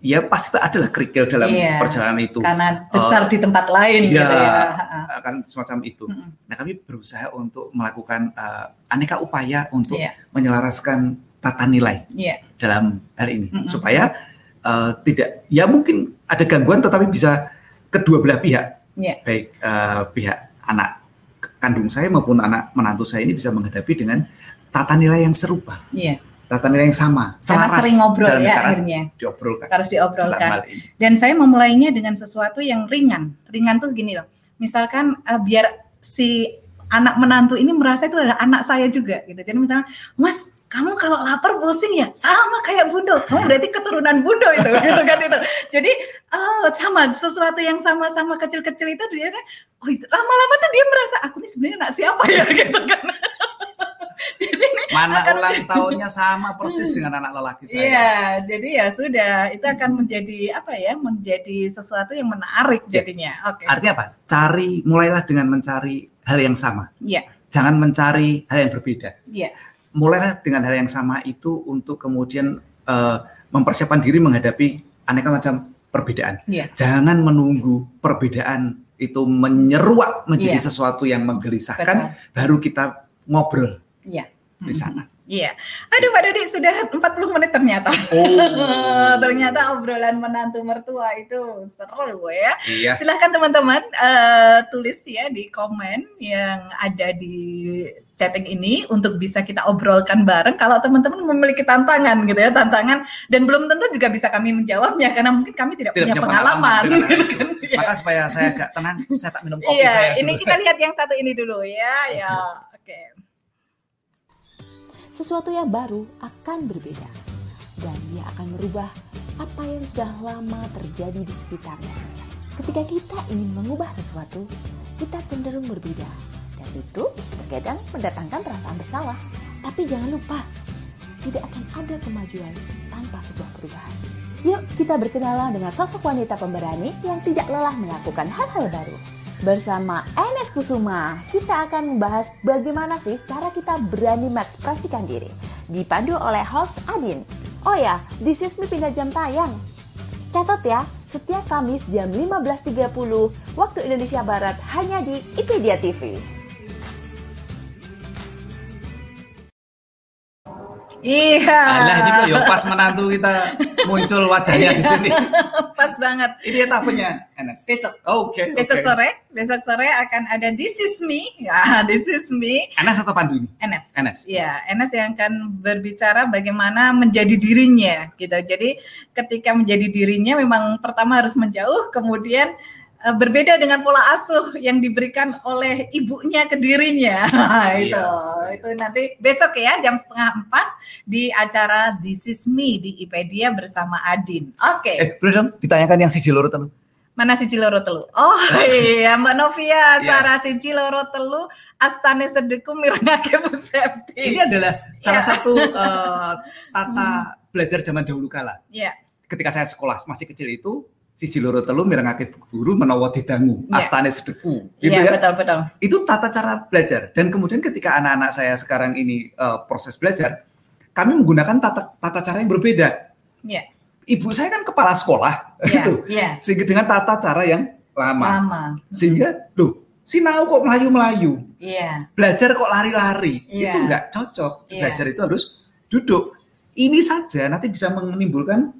[SPEAKER 2] ya pasti adalah kerikil dalam yeah. perjalanan itu.
[SPEAKER 1] Karena besar uh, di tempat lain
[SPEAKER 2] ya, gitu ya. Akan semacam itu. Mm -hmm. Nah, kami berusaha untuk melakukan uh, aneka upaya untuk yeah. menyelaraskan tata nilai yeah. dalam hari ini mm -hmm. supaya uh, tidak ya mungkin ada gangguan tetapi bisa kedua belah pihak. Yeah. baik uh, pihak anak kandung saya maupun anak menantu saya ini bisa menghadapi dengan tata nilai yang serupa. Yeah. tata nilai yang sama
[SPEAKER 1] karena sering ngobrol ya akhirnya.
[SPEAKER 2] diobrolkan
[SPEAKER 1] harus diobrolkan. dan saya memulainya dengan sesuatu yang ringan. Ringan tuh gini loh. Misalkan uh, biar si anak menantu ini merasa itu adalah anak saya juga gitu. Jadi misalnya, Mas, kamu kalau lapar pusing ya sama kayak Bundo. Kamu berarti keturunan Bundo itu <laughs> gitu kan itu. Jadi oh, sama sesuatu yang sama-sama kecil-kecil itu dia oh itu lama-lama tuh dia merasa aku ini sebenarnya anak siapa <laughs> ya gitu kan. <laughs>
[SPEAKER 2] jadi mana akan, ulang tahunnya sama persis dengan anak lelaki saya.
[SPEAKER 1] Iya, jadi ya sudah itu akan menjadi apa ya? Menjadi sesuatu yang menarik ya. jadinya.
[SPEAKER 2] Oke. Okay. Artinya apa? Cari mulailah dengan mencari hal yang sama.
[SPEAKER 1] Iya.
[SPEAKER 2] Jangan mencari hal yang berbeda.
[SPEAKER 1] Iya
[SPEAKER 2] mulailah dengan hal yang sama itu untuk kemudian uh, mempersiapkan diri menghadapi aneka macam perbedaan.
[SPEAKER 1] Yeah.
[SPEAKER 2] Jangan menunggu perbedaan itu menyeruak menjadi yeah. sesuatu yang menggelisahkan, Betul. baru kita ngobrol
[SPEAKER 1] yeah.
[SPEAKER 2] di sana.
[SPEAKER 1] Iya. Aduh Pak Dodi sudah 40 menit ternyata. Oh. <laughs> ternyata obrolan menantu mertua itu seru ya. Iya. Silahkan teman-teman uh, tulis ya di komen yang ada di chatting ini untuk bisa kita obrolkan bareng. Kalau teman-teman memiliki tantangan gitu ya, tantangan dan belum tentu juga bisa kami menjawabnya karena mungkin kami tidak, tidak punya, punya pengalaman. pengalaman
[SPEAKER 2] gitu kan. Maka supaya saya agak tenang, saya tak minum kopi
[SPEAKER 1] iya,
[SPEAKER 2] saya.
[SPEAKER 1] ini kita lihat yang satu ini dulu ya. Ya, oke. Okay
[SPEAKER 3] sesuatu yang baru akan berbeda dan dia akan merubah apa yang sudah lama terjadi di sekitarnya. Ketika kita ingin mengubah sesuatu, kita cenderung berbeda dan itu terkadang mendatangkan perasaan bersalah. Tapi jangan lupa, tidak akan ada kemajuan tanpa sebuah perubahan. Yuk kita berkenalan dengan sosok wanita pemberani yang tidak lelah melakukan hal-hal baru. Bersama Enes Kusuma, kita akan membahas bagaimana sih cara kita berani mengekspresikan diri. Dipandu oleh host Adin. Oh ya, This Is Me pindah jam tayang. Catat ya, setiap Kamis jam 15.30 waktu Indonesia Barat hanya di IPedia TV.
[SPEAKER 1] Iya.
[SPEAKER 2] Alah ini kok ya pas menantu kita muncul wajahnya di sini. <laughs>
[SPEAKER 1] pas banget.
[SPEAKER 2] Ini etapenya Enes.
[SPEAKER 1] Besok.
[SPEAKER 2] Oke. Okay,
[SPEAKER 1] besok
[SPEAKER 2] okay.
[SPEAKER 1] sore, besok sore akan ada This is me. Ya, <laughs> This is me.
[SPEAKER 2] Enes atau Pandu ini?
[SPEAKER 1] Enes.
[SPEAKER 2] Enes.
[SPEAKER 1] Ya, Enes yang akan berbicara bagaimana menjadi dirinya gitu. Jadi ketika menjadi dirinya memang pertama harus menjauh, kemudian Eh, berbeda dengan pola asuh yang diberikan oleh ibunya ke dirinya. <laughs> itu, iya. itu nanti besok ya jam setengah empat di acara This Is Me di IPedia bersama Adin. Oke. Okay.
[SPEAKER 2] Eh, boleh dong ditanyakan yang si Ciloro telu.
[SPEAKER 1] Mana si Ciloro telu? Oh <laughs> iya Mbak Novia, yeah. Sarah si Ciloro telu, Astane Sedeku Mirnake Bu Septi.
[SPEAKER 2] Ini adalah salah yeah. satu uh, <laughs> tata hmm. belajar zaman dahulu kala.
[SPEAKER 1] Iya. Yeah.
[SPEAKER 2] Ketika saya sekolah masih kecil itu siji loro telu mirengake guru menawa didangu yeah. astane sedeku
[SPEAKER 1] gitu yeah, ya betul betul
[SPEAKER 2] itu tata cara belajar dan kemudian ketika anak-anak saya sekarang ini uh, proses belajar kami menggunakan tata tata cara yang berbeda
[SPEAKER 1] yeah.
[SPEAKER 2] ibu saya kan kepala sekolah
[SPEAKER 1] yeah, <laughs> itu yeah.
[SPEAKER 2] sehingga dengan tata cara yang lama,
[SPEAKER 1] lama.
[SPEAKER 2] sehingga loh sinau kok melayu-melayu
[SPEAKER 1] yeah.
[SPEAKER 2] belajar kok lari-lari
[SPEAKER 1] yeah.
[SPEAKER 2] itu enggak cocok
[SPEAKER 1] yeah.
[SPEAKER 2] belajar itu harus duduk ini saja nanti bisa menimbulkan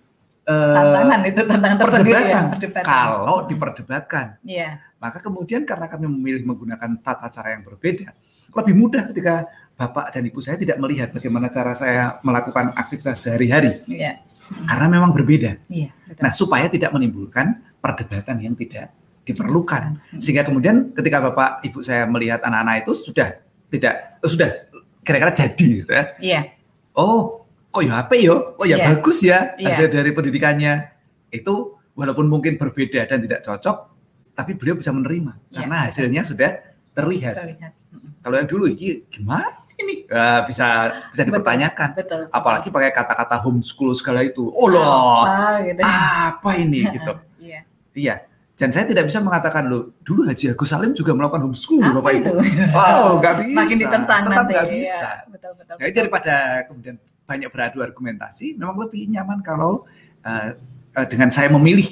[SPEAKER 1] tantangan itu tantangan tersendiri ya,
[SPEAKER 2] perdebatan. Kalau diperdebatkan,
[SPEAKER 1] yeah.
[SPEAKER 2] maka kemudian karena kami memilih menggunakan tata cara yang berbeda, lebih mudah ketika bapak dan ibu saya tidak melihat bagaimana cara saya melakukan aktivitas sehari-hari,
[SPEAKER 1] yeah.
[SPEAKER 2] karena memang berbeda.
[SPEAKER 1] Yeah,
[SPEAKER 2] Nah, supaya tidak menimbulkan perdebatan yang tidak diperlukan, hmm. sehingga kemudian ketika bapak ibu saya melihat anak-anak itu sudah tidak sudah kira-kira jadi, gitu ya.
[SPEAKER 1] Yeah.
[SPEAKER 2] Oh, kok ya apa ya, oh ya yeah. bagus ya
[SPEAKER 1] iya.
[SPEAKER 2] hasil yeah. dari pendidikannya itu walaupun mungkin berbeda dan tidak cocok, tapi beliau bisa menerima yeah. karena hasilnya sudah terlihat.
[SPEAKER 1] terlihat.
[SPEAKER 2] Kalau yang dulu ini gimana ini uh, bisa bisa dipertanyakan.
[SPEAKER 1] Betul, betul.
[SPEAKER 2] Apalagi pakai kata-kata homeschool segala itu. Oh loh, apa, gitu. apa ini <laughs> gitu.
[SPEAKER 1] Iya.
[SPEAKER 2] Iya. Dan saya tidak bisa mengatakan lo dulu Haji Agus Salim juga melakukan homeschool,
[SPEAKER 1] Apa
[SPEAKER 2] Bapak
[SPEAKER 1] itu?
[SPEAKER 2] Ibu. Oh, nggak bisa.
[SPEAKER 1] Makin ditentang
[SPEAKER 2] Tetap
[SPEAKER 1] nanti.
[SPEAKER 2] nggak bisa.
[SPEAKER 1] Ya, betul, betul,
[SPEAKER 2] Jadi daripada kemudian banyak beradu argumentasi, memang lebih nyaman kalau uh, uh, dengan saya memilih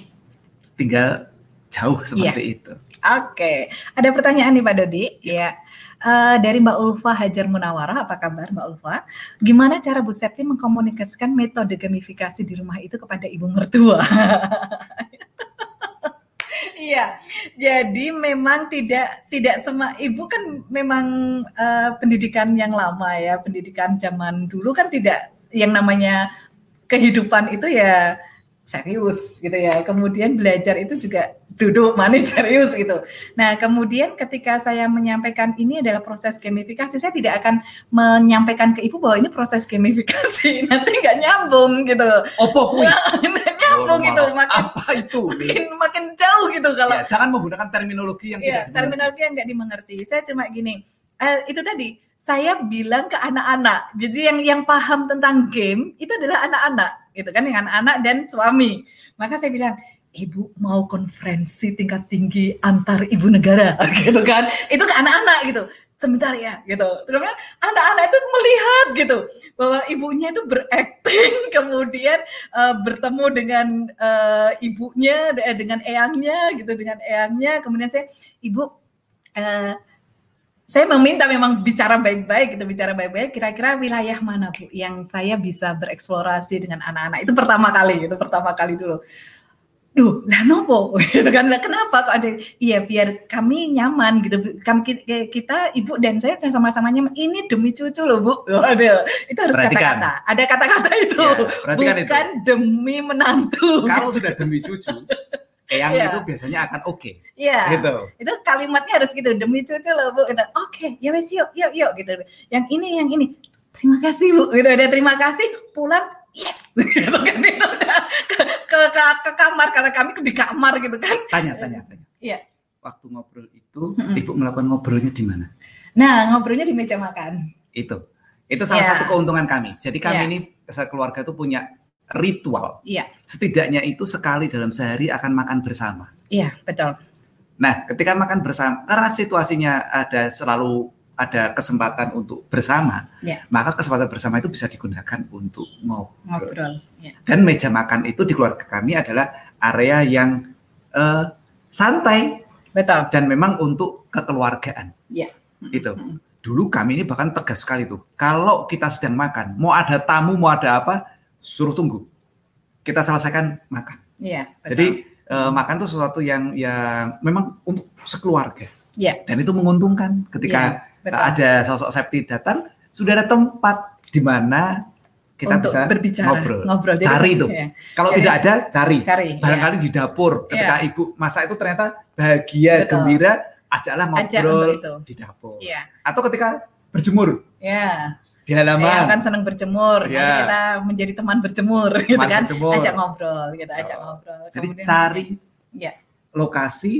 [SPEAKER 2] tinggal jauh seperti
[SPEAKER 1] yeah.
[SPEAKER 2] itu.
[SPEAKER 1] Oke, okay. ada pertanyaan nih Pak Dodi. Ya, uh, dari Mbak Ulfa Hajar Munawarah, apa kabar Mbak Ulfa? Gimana cara Bu Septi mengkomunikasikan metode gamifikasi di rumah itu kepada ibu mertua? <laughs> Iya, jadi memang tidak tidak semua ibu kan memang uh, pendidikan yang lama ya, pendidikan zaman dulu kan tidak yang namanya kehidupan itu ya serius gitu ya. Kemudian belajar itu juga duduk manis <laughs> serius gitu. Nah, kemudian ketika saya menyampaikan ini adalah proses gamifikasi, saya tidak akan menyampaikan ke ibu bahwa ini proses gamifikasi. <laughs> Nanti nggak nyambung gitu.
[SPEAKER 2] Opo kui. <laughs>
[SPEAKER 1] Nggak nyambung
[SPEAKER 2] Oh,
[SPEAKER 1] gitu, makin
[SPEAKER 2] Apa itu?
[SPEAKER 1] makin makin jauh gitu kalau
[SPEAKER 2] Ya, jangan menggunakan terminologi yang
[SPEAKER 1] Iya,
[SPEAKER 2] tidak
[SPEAKER 1] terminologi yang nggak dimengerti. Saya cuma gini, eh, itu tadi saya bilang ke anak-anak. Jadi yang yang paham tentang game itu adalah anak-anak, gitu kan, yang anak-anak dan suami. Maka saya bilang, ibu mau konferensi tingkat tinggi antar ibu negara, <laughs> gitu kan? Itu ke anak-anak gitu. Sebentar ya, gitu. Kemudian anak-anak itu melihat gitu bahwa ibunya itu berakting, <laughs> kemudian eh, bertemu dengan eh, ibunya, dengan eyangnya, gitu, dengan eyangnya. Kemudian saya, ibu, eh, saya meminta memang bicara baik-baik, gitu, bicara baik-baik. Kira-kira wilayah mana bu yang saya bisa bereksplorasi dengan anak-anak? Itu pertama kali, itu pertama kali dulu. Duh, lah nopo <laughs> gitu kan? Lah kenapa kok ada? Iya biar kami nyaman gitu. Kami kita ibu dan saya sama-sama nyaman. Ini demi cucu loh bu. <laughs> Waduh, itu harus kata-kata. Ada kata-kata itu.
[SPEAKER 2] Ya, perhatikan itu.
[SPEAKER 1] Bukan demi menantu.
[SPEAKER 2] Kalau sudah demi cucu, <laughs> eyang
[SPEAKER 1] Iya.
[SPEAKER 2] itu biasanya akan oke.
[SPEAKER 1] Iya.
[SPEAKER 2] Gitu.
[SPEAKER 1] itu kalimatnya harus gitu demi cucu loh bu gitu oke ya wes yuk yuk yuk gitu yang ini yang ini terima kasih bu gitu ada terima kasih pulang yes <laughs> gitu kan itu udah ke, ke, ke, ke kamar karena kami di kamar gitu kan
[SPEAKER 2] Tanya, tanya, tanya.
[SPEAKER 1] Iya.
[SPEAKER 2] Waktu ngobrol itu,
[SPEAKER 1] Mm-mm.
[SPEAKER 2] ibu melakukan ngobrolnya di mana?
[SPEAKER 1] nah ngobrolnya di meja makan
[SPEAKER 2] Itu. Itu salah
[SPEAKER 1] Iya.
[SPEAKER 2] satu keuntungan kami. Jadi kami
[SPEAKER 1] Iya.
[SPEAKER 2] ini keluarga itu punya ritual.
[SPEAKER 1] Iya.
[SPEAKER 2] Setidaknya itu sekali dalam sehari akan makan bersama.
[SPEAKER 1] iya betul
[SPEAKER 2] Nah, ketika makan bersama, karena situasinya ada selalu ada kesempatan untuk bersama,
[SPEAKER 1] Iya.
[SPEAKER 2] maka kesempatan bersama itu bisa digunakan untuk ngobrol.
[SPEAKER 1] ngobrol ya
[SPEAKER 2] Dan meja makan itu di keluarga kami adalah area yang eh, santai
[SPEAKER 1] betul
[SPEAKER 2] dan memang untuk kekeluargaan.
[SPEAKER 1] Iya.
[SPEAKER 2] Itu. Dulu kami ini bahkan tegas sekali tuh. Kalau kita sedang makan, mau ada tamu, mau ada apa, suruh tunggu. Kita selesaikan makan.
[SPEAKER 1] iya betul.
[SPEAKER 2] Jadi eh, makan itu sesuatu yang yang memang untuk sekeluarga.
[SPEAKER 1] Iya.
[SPEAKER 2] Dan itu menguntungkan ketika
[SPEAKER 1] Iya, betul.
[SPEAKER 2] ada sosok Septi datang, sudah ada tempat di mana kita
[SPEAKER 1] untuk
[SPEAKER 2] bisa
[SPEAKER 1] berbicara
[SPEAKER 2] ngobrol.
[SPEAKER 1] ngobrol Jadi,
[SPEAKER 2] Cari itu.
[SPEAKER 1] iya,
[SPEAKER 2] Kalau
[SPEAKER 1] Jadi-
[SPEAKER 2] tidak ada, cari.
[SPEAKER 1] cari
[SPEAKER 2] Barangkali di dapur ketika ibu masak itu ternyata bahagia,
[SPEAKER 1] Betul.
[SPEAKER 2] gembira, ajaklah
[SPEAKER 1] Ajak
[SPEAKER 2] ngobrol
[SPEAKER 1] itu.
[SPEAKER 2] di dapur.
[SPEAKER 1] iya
[SPEAKER 2] Atau ketika berjemur
[SPEAKER 1] iya
[SPEAKER 2] di halaman.
[SPEAKER 1] Saya kan senang berjemur, nanti
[SPEAKER 2] Iya.
[SPEAKER 1] kita menjadi teman berjemur, gitu
[SPEAKER 2] Teman
[SPEAKER 1] kan?
[SPEAKER 2] berjemur.
[SPEAKER 1] Ajak ngobrol, gitu, ajak
[SPEAKER 2] Oh.
[SPEAKER 1] ngobrol.
[SPEAKER 2] Jadi
[SPEAKER 1] Kemudian-
[SPEAKER 2] cari
[SPEAKER 1] Iya.
[SPEAKER 2] lokasi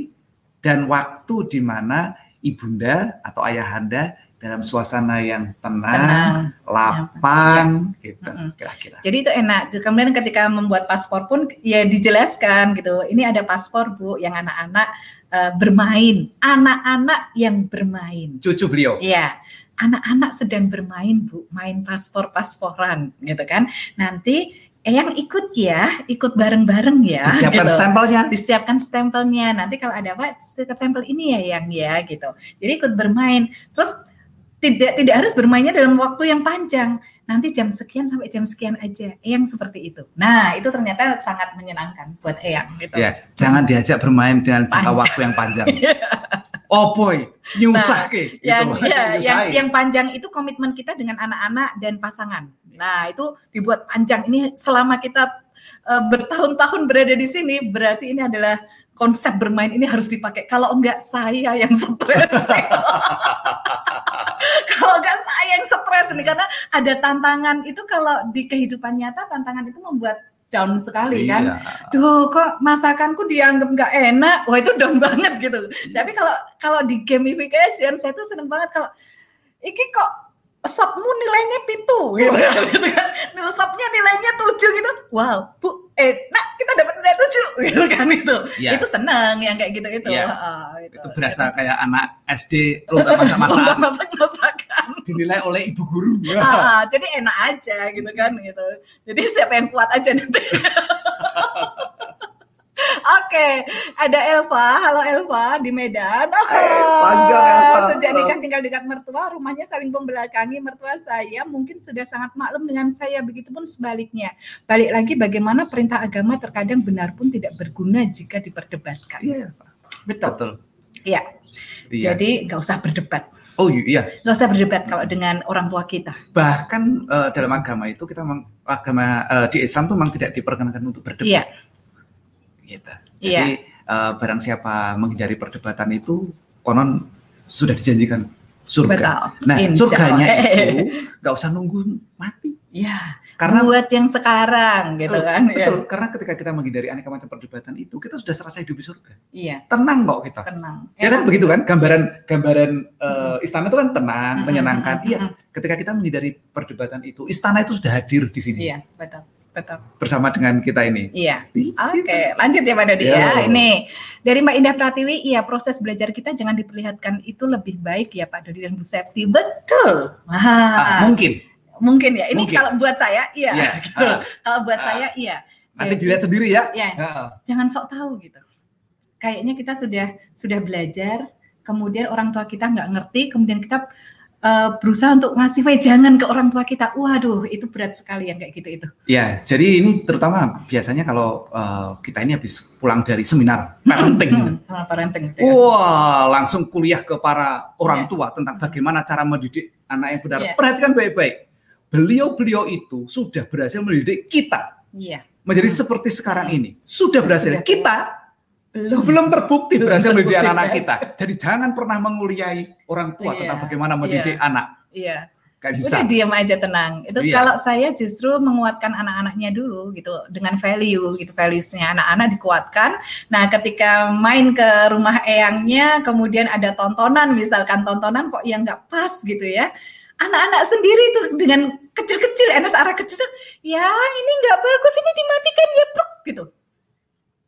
[SPEAKER 2] dan waktu di mana ibunda atau ayahanda dalam suasana yang tenang,
[SPEAKER 1] tenang.
[SPEAKER 2] lapang, gitu
[SPEAKER 1] Mm-mm.
[SPEAKER 2] kira-kira.
[SPEAKER 1] Jadi itu enak. Kemudian ketika membuat paspor pun ya dijelaskan gitu. Ini ada paspor bu, yang anak-anak eh, bermain, anak-anak yang bermain.
[SPEAKER 2] Cucu beliau.
[SPEAKER 1] Iya, anak-anak sedang bermain bu, main paspor-pasporan, gitu kan? Nanti yang ikut ya, ikut bareng-bareng ya.
[SPEAKER 2] Disiapkan
[SPEAKER 1] gitu.
[SPEAKER 2] stempelnya.
[SPEAKER 1] disiapkan stempelnya. Nanti kalau ada apa, stiker stempel ini ya yang ya gitu. Jadi ikut bermain. Terus tidak tidak harus bermainnya dalam waktu yang panjang. Nanti jam sekian sampai jam sekian aja. Yang seperti itu. Nah, itu ternyata sangat menyenangkan buat Eyang gitu.
[SPEAKER 2] Ya, jangan diajak bermain dengan jangka waktu yang panjang. <laughs> oh boy, nyusah ke.
[SPEAKER 1] yang
[SPEAKER 2] Gitu.
[SPEAKER 1] ya, yang yang panjang itu komitmen kita dengan anak-anak dan pasangan. Nah, itu dibuat panjang. Ini selama kita eh, bertahun-tahun berada di sini, berarti ini adalah konsep bermain ini harus dipakai. Kalau enggak saya yang stres. <laughs> kalau enggak saya yang stres ini karena ada tantangan itu kalau di kehidupan nyata tantangan itu membuat down sekali kan.
[SPEAKER 2] Iya.
[SPEAKER 1] Duh, kok masakanku dianggap nggak enak? Wah itu down <laughs> banget gitu.
[SPEAKER 2] Iya.
[SPEAKER 1] Tapi kalau kalau di gamification, saya tuh seneng banget kalau iki kok sopmu nilainya pitu <laughs> gitu kan. Gitu kan. Nilai sopnya nilainya tujuh gitu. Wow, bu, enak kita dapat nilai tujuh <laughs> gitu kan itu.
[SPEAKER 2] Iya.
[SPEAKER 1] Itu seneng yang kayak gitu itu.
[SPEAKER 2] Iya.
[SPEAKER 1] gitu.
[SPEAKER 2] Itu berasa kayak anak SD lomba masak-masakan
[SPEAKER 1] masak masakan.
[SPEAKER 2] dinilai oleh ibu guru. <laughs>
[SPEAKER 1] Ah, jadi enak aja gitu kan gitu. Jadi siapa yang kuat aja nanti. Oke, ada Elva. Halo Elva di Medan. Oh,
[SPEAKER 2] panjang, Elva.
[SPEAKER 1] Sejak nikah tinggal dekat mertua, rumahnya saling membelakangi mertua saya. Mungkin sudah sangat maklum dengan saya, begitupun sebaliknya. Balik lagi bagaimana perintah agama terkadang benar pun tidak berguna jika diperdebatkan.
[SPEAKER 2] Iya, Pak.
[SPEAKER 1] Betul.
[SPEAKER 2] betul.
[SPEAKER 1] Iya.
[SPEAKER 2] Iya.
[SPEAKER 1] Jadi nggak usah berdebat.
[SPEAKER 2] Oh iya,
[SPEAKER 1] Nggak usah berdebat kalau dengan orang tua kita.
[SPEAKER 2] bahkan eh, dalam agama itu kita memang agama eh, di Islam tuh memang tidak diperkenankan untuk berdebat.
[SPEAKER 1] Iya.
[SPEAKER 2] Gitu. Jadi eh, barang siapa menghindari perdebatan itu konon sudah dijanjikan surga.
[SPEAKER 1] Betul.
[SPEAKER 2] Nah,
[SPEAKER 1] Insya
[SPEAKER 2] surganya itu <laughs> nggak usah nunggu mati.
[SPEAKER 1] Iya.
[SPEAKER 2] Karena
[SPEAKER 1] Buat yang sekarang gitu
[SPEAKER 2] Betul,
[SPEAKER 1] kan. Iya.
[SPEAKER 2] betul, karena ketika kita menghindari aneka macam perdebatan itu, kita sudah serasa hidup di surga.
[SPEAKER 1] Iya.
[SPEAKER 2] Tenang kok kita.
[SPEAKER 1] Tenang.
[SPEAKER 2] Ya kan
[SPEAKER 1] Emang-
[SPEAKER 2] begitu kan gambaran gambaran eh, istana itu kan tenang, menyenangkan. Iya, ketika kita menghindari perdebatan itu, istana itu sudah hadir di sini
[SPEAKER 1] Iya, betul. Betul.
[SPEAKER 2] bersama dengan kita ini.
[SPEAKER 1] Iya. Oke,
[SPEAKER 2] gitu.
[SPEAKER 1] lanjut ya Pak Dodi
[SPEAKER 2] Ya.
[SPEAKER 1] ya. Ini dari Mbak Indah Pratiwi, iya proses belajar kita jangan diperlihatkan itu lebih baik ya Pak Dodi dan Bu Septi. Betul.
[SPEAKER 2] Ah, mungkin
[SPEAKER 1] mungkin ya. Ini
[SPEAKER 2] mungkin.
[SPEAKER 1] kalau buat saya iya.
[SPEAKER 2] Iya. <laughs>
[SPEAKER 1] Gitu.
[SPEAKER 2] Ah,
[SPEAKER 1] Kalau buat
[SPEAKER 2] Ah.
[SPEAKER 1] saya iya.
[SPEAKER 2] nanti dilihat sendiri ya.
[SPEAKER 1] ya,
[SPEAKER 2] Heeh.
[SPEAKER 1] jangan sok tahu gitu. Kayaknya kita sudah sudah belajar, kemudian orang tua kita nggak ngerti, kemudian kita eh, berusaha untuk ngasih wejangan ke orang tua kita. Waduh, itu berat sekali yang kayak gitu itu.
[SPEAKER 2] Ya, jadi ini terutama biasanya kalau eh, kita ini habis pulang dari seminar parenting.
[SPEAKER 1] Hmm, hmm, parenting. gitu ya.
[SPEAKER 2] Wah, langsung kuliah ke para orang
[SPEAKER 1] Iya.
[SPEAKER 2] tua tentang bagaimana cara mendidik anak yang benar.
[SPEAKER 1] Iya.
[SPEAKER 2] Perhatikan baik-baik. Beliau-beliau itu sudah berhasil mendidik kita
[SPEAKER 1] Iya,
[SPEAKER 2] menjadi
[SPEAKER 1] Hmm.
[SPEAKER 2] seperti sekarang ini. Sudah berhasil.
[SPEAKER 1] Sudah.
[SPEAKER 2] Kita
[SPEAKER 1] belum.
[SPEAKER 2] belum terbukti
[SPEAKER 1] Belum
[SPEAKER 2] berhasil mendidik
[SPEAKER 1] terbukti
[SPEAKER 2] anak-anak
[SPEAKER 1] berhasil.
[SPEAKER 2] kita. Jadi jangan pernah menguliai orang tua
[SPEAKER 1] Iya.
[SPEAKER 2] tentang bagaimana mendidik anak.
[SPEAKER 1] Iya.
[SPEAKER 2] Gak bisa.
[SPEAKER 1] Udah diam aja tenang. Itu
[SPEAKER 2] Iya.
[SPEAKER 1] kalau saya justru menguatkan anak-anaknya dulu gitu dengan value gitu valuesnya anak-anak dikuatkan. Nah ketika main ke rumah eyangnya kemudian ada tontonan misalkan tontonan kok yang nggak pas gitu ya. Anak-anak sendiri tuh dengan kecil-kecil, enak arah kecil tuh, ya ini nggak bagus ini dimatikan ya pluk gitu.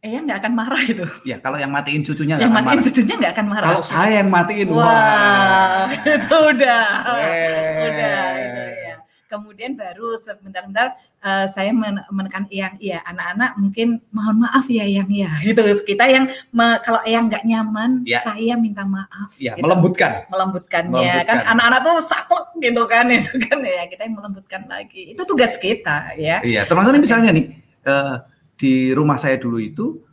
[SPEAKER 1] Eyang nggak akan marah itu.
[SPEAKER 2] Ya, kalau yang matiin cucunya
[SPEAKER 1] yang
[SPEAKER 2] nggak akan
[SPEAKER 1] matiin
[SPEAKER 2] marah.
[SPEAKER 1] cucunya nggak akan marah.
[SPEAKER 2] Kalau saya yang matiin,
[SPEAKER 1] Wah, <laughs> itu udah.
[SPEAKER 2] Eh.
[SPEAKER 1] Udah itu ya. Kemudian baru sebentar-bentar eh, saya men- menekan yang iya anak-anak mungkin mohon maaf ya yang ya <laughs> gitu kita yang me- kalau yang nggak nyaman
[SPEAKER 2] Ya.
[SPEAKER 1] saya minta maaf
[SPEAKER 2] Ya,
[SPEAKER 1] gitu.
[SPEAKER 2] melembutkan.
[SPEAKER 1] melembutkannya
[SPEAKER 2] Melembutkan.
[SPEAKER 1] kan anak-anak tuh saklek gitu kan <laughs> itu kan ya kita yang melembutkan lagi itu tugas kita ya
[SPEAKER 2] Iya, termasuk nih misalnya nih eh, di rumah saya dulu itu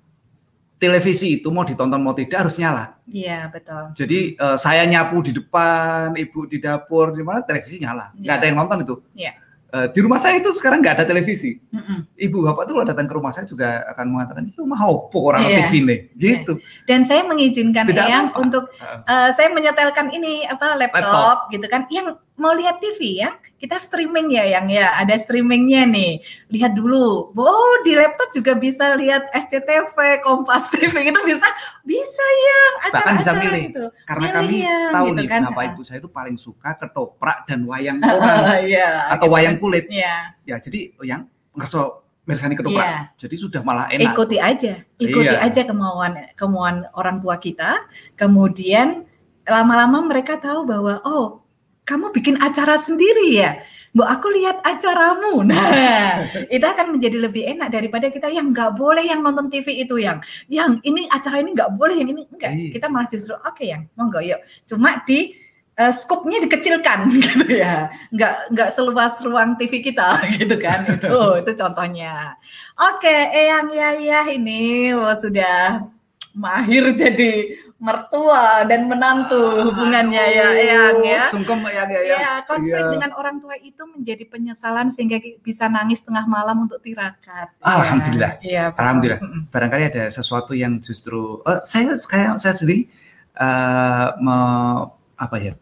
[SPEAKER 2] televisi itu mau ditonton mau tidak harus nyala.
[SPEAKER 1] iya betul
[SPEAKER 2] Jadi eh, saya nyapu di depan, ibu di dapur, di mana televisi nyala. Nggak
[SPEAKER 1] Iya.
[SPEAKER 2] ada yang nonton itu.
[SPEAKER 1] Iya.
[SPEAKER 2] Eh, di rumah saya itu sekarang nggak ada televisi.
[SPEAKER 1] Mm-mm.
[SPEAKER 2] Ibu bapak tuh kalau datang ke rumah saya juga akan mengatakan, itu mah opo orang
[SPEAKER 1] Iya.
[SPEAKER 2] TV nih, gitu.
[SPEAKER 1] dan saya mengizinkan
[SPEAKER 2] Tidak
[SPEAKER 1] Eyang untuk. Eh, saya menyetelkan ini apa laptop,
[SPEAKER 2] Laptop.
[SPEAKER 1] gitu kan yang mau lihat TV ya kita streaming ya yang ya ada streamingnya nih lihat dulu oh di laptop juga bisa lihat SCTV Kompas TV gitu <laughs> bisa bisa yang
[SPEAKER 2] Bahkan bisa milih.
[SPEAKER 1] gitu
[SPEAKER 2] Karena
[SPEAKER 1] Milih
[SPEAKER 2] kami
[SPEAKER 1] ya,
[SPEAKER 2] tahu
[SPEAKER 1] gitu
[SPEAKER 2] nih
[SPEAKER 1] kan.
[SPEAKER 2] kenapa ibu saya itu paling suka ketoprak dan wayang <laughs> orang
[SPEAKER 1] Iya,
[SPEAKER 2] atau
[SPEAKER 1] gitu
[SPEAKER 2] wayang kulit.
[SPEAKER 1] Iya,
[SPEAKER 2] Ya, jadi yang ngerso mirsani ketoprak.
[SPEAKER 1] Iya.
[SPEAKER 2] Jadi sudah malah enak.
[SPEAKER 1] ikuti aja ikuti
[SPEAKER 2] Iya.
[SPEAKER 1] aja kemauan kemauan orang tua kita kemudian lama-lama mereka tahu bahwa oh kamu bikin acara sendiri ya? Mbak aku lihat acaramu. <laughs> Nah itu akan menjadi lebih enak daripada kita yang nggak boleh yang nonton TV itu yang yang ini acara ini nggak boleh yang ini enggak
[SPEAKER 2] Iya.
[SPEAKER 1] kita malah justru oke yang monggo yuk. Cuma di eh, skupnya dikecilkan <laughs> gitu ya. Nggak nggak seluas ruang TV kita <laughs> gitu kan. Itu itu contohnya. Oke eyang yaya ini wah, sudah mahir jadi mertua dan menantu hubungannya ya eyang ya
[SPEAKER 2] Sungkem ya ya ya.
[SPEAKER 1] Ya, konflik
[SPEAKER 2] Iya.
[SPEAKER 1] dengan orang tua itu menjadi penyesalan sehingga bisa nangis tengah malam untuk tirakat.
[SPEAKER 2] Alhamdulillah.
[SPEAKER 1] Iya. betul.
[SPEAKER 2] Alhamdulillah.
[SPEAKER 1] Mm-mm.
[SPEAKER 2] Barangkali ada sesuatu yang justru eh, saya saya saya sendiri eh, me- apa ya?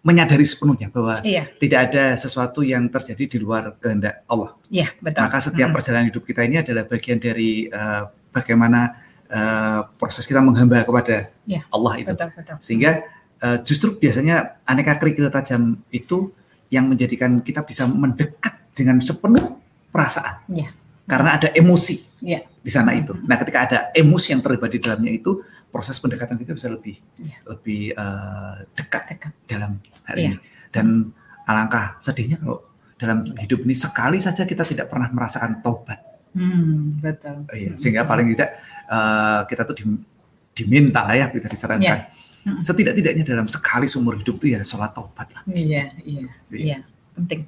[SPEAKER 2] menyadari sepenuhnya bahwa
[SPEAKER 1] Iya,
[SPEAKER 2] tidak ada sesuatu yang terjadi di luar kehendak Allah.
[SPEAKER 1] iya betul.
[SPEAKER 2] Maka setiap perjalanan hidup kita ini adalah bagian dari eh, bagaimana eh, proses kita menghamba kepada
[SPEAKER 1] Iya,
[SPEAKER 2] Allah itu.
[SPEAKER 1] betul betul.
[SPEAKER 2] Sehingga eh, justru biasanya aneka kerikil tajam itu yang menjadikan kita bisa mendekat dengan sepenuh perasaan.
[SPEAKER 1] Iya.
[SPEAKER 2] Karena ada emosi
[SPEAKER 1] Iya.
[SPEAKER 2] di sana itu. Nah, ketika ada emosi yang terlibat di dalamnya itu, proses pendekatan kita bisa lebih
[SPEAKER 1] Iya.
[SPEAKER 2] lebih eh, dekat,
[SPEAKER 1] Dekat.
[SPEAKER 2] dalam hal
[SPEAKER 1] Iya.
[SPEAKER 2] ini. Dan alangkah sedihnya kalau dalam hidup ini sekali saja kita tidak pernah merasakan tobat.
[SPEAKER 1] Hmm, betul.
[SPEAKER 2] Iya, sehingga paling tidak eh, kita tuh dim- diminta ya kita disarankan
[SPEAKER 1] Iya. Mm.
[SPEAKER 2] setidak-tidaknya dalam sekali seumur hidup tuh ya sholat tobat lah.
[SPEAKER 1] Iya, iya,
[SPEAKER 2] Iya.
[SPEAKER 1] Penting.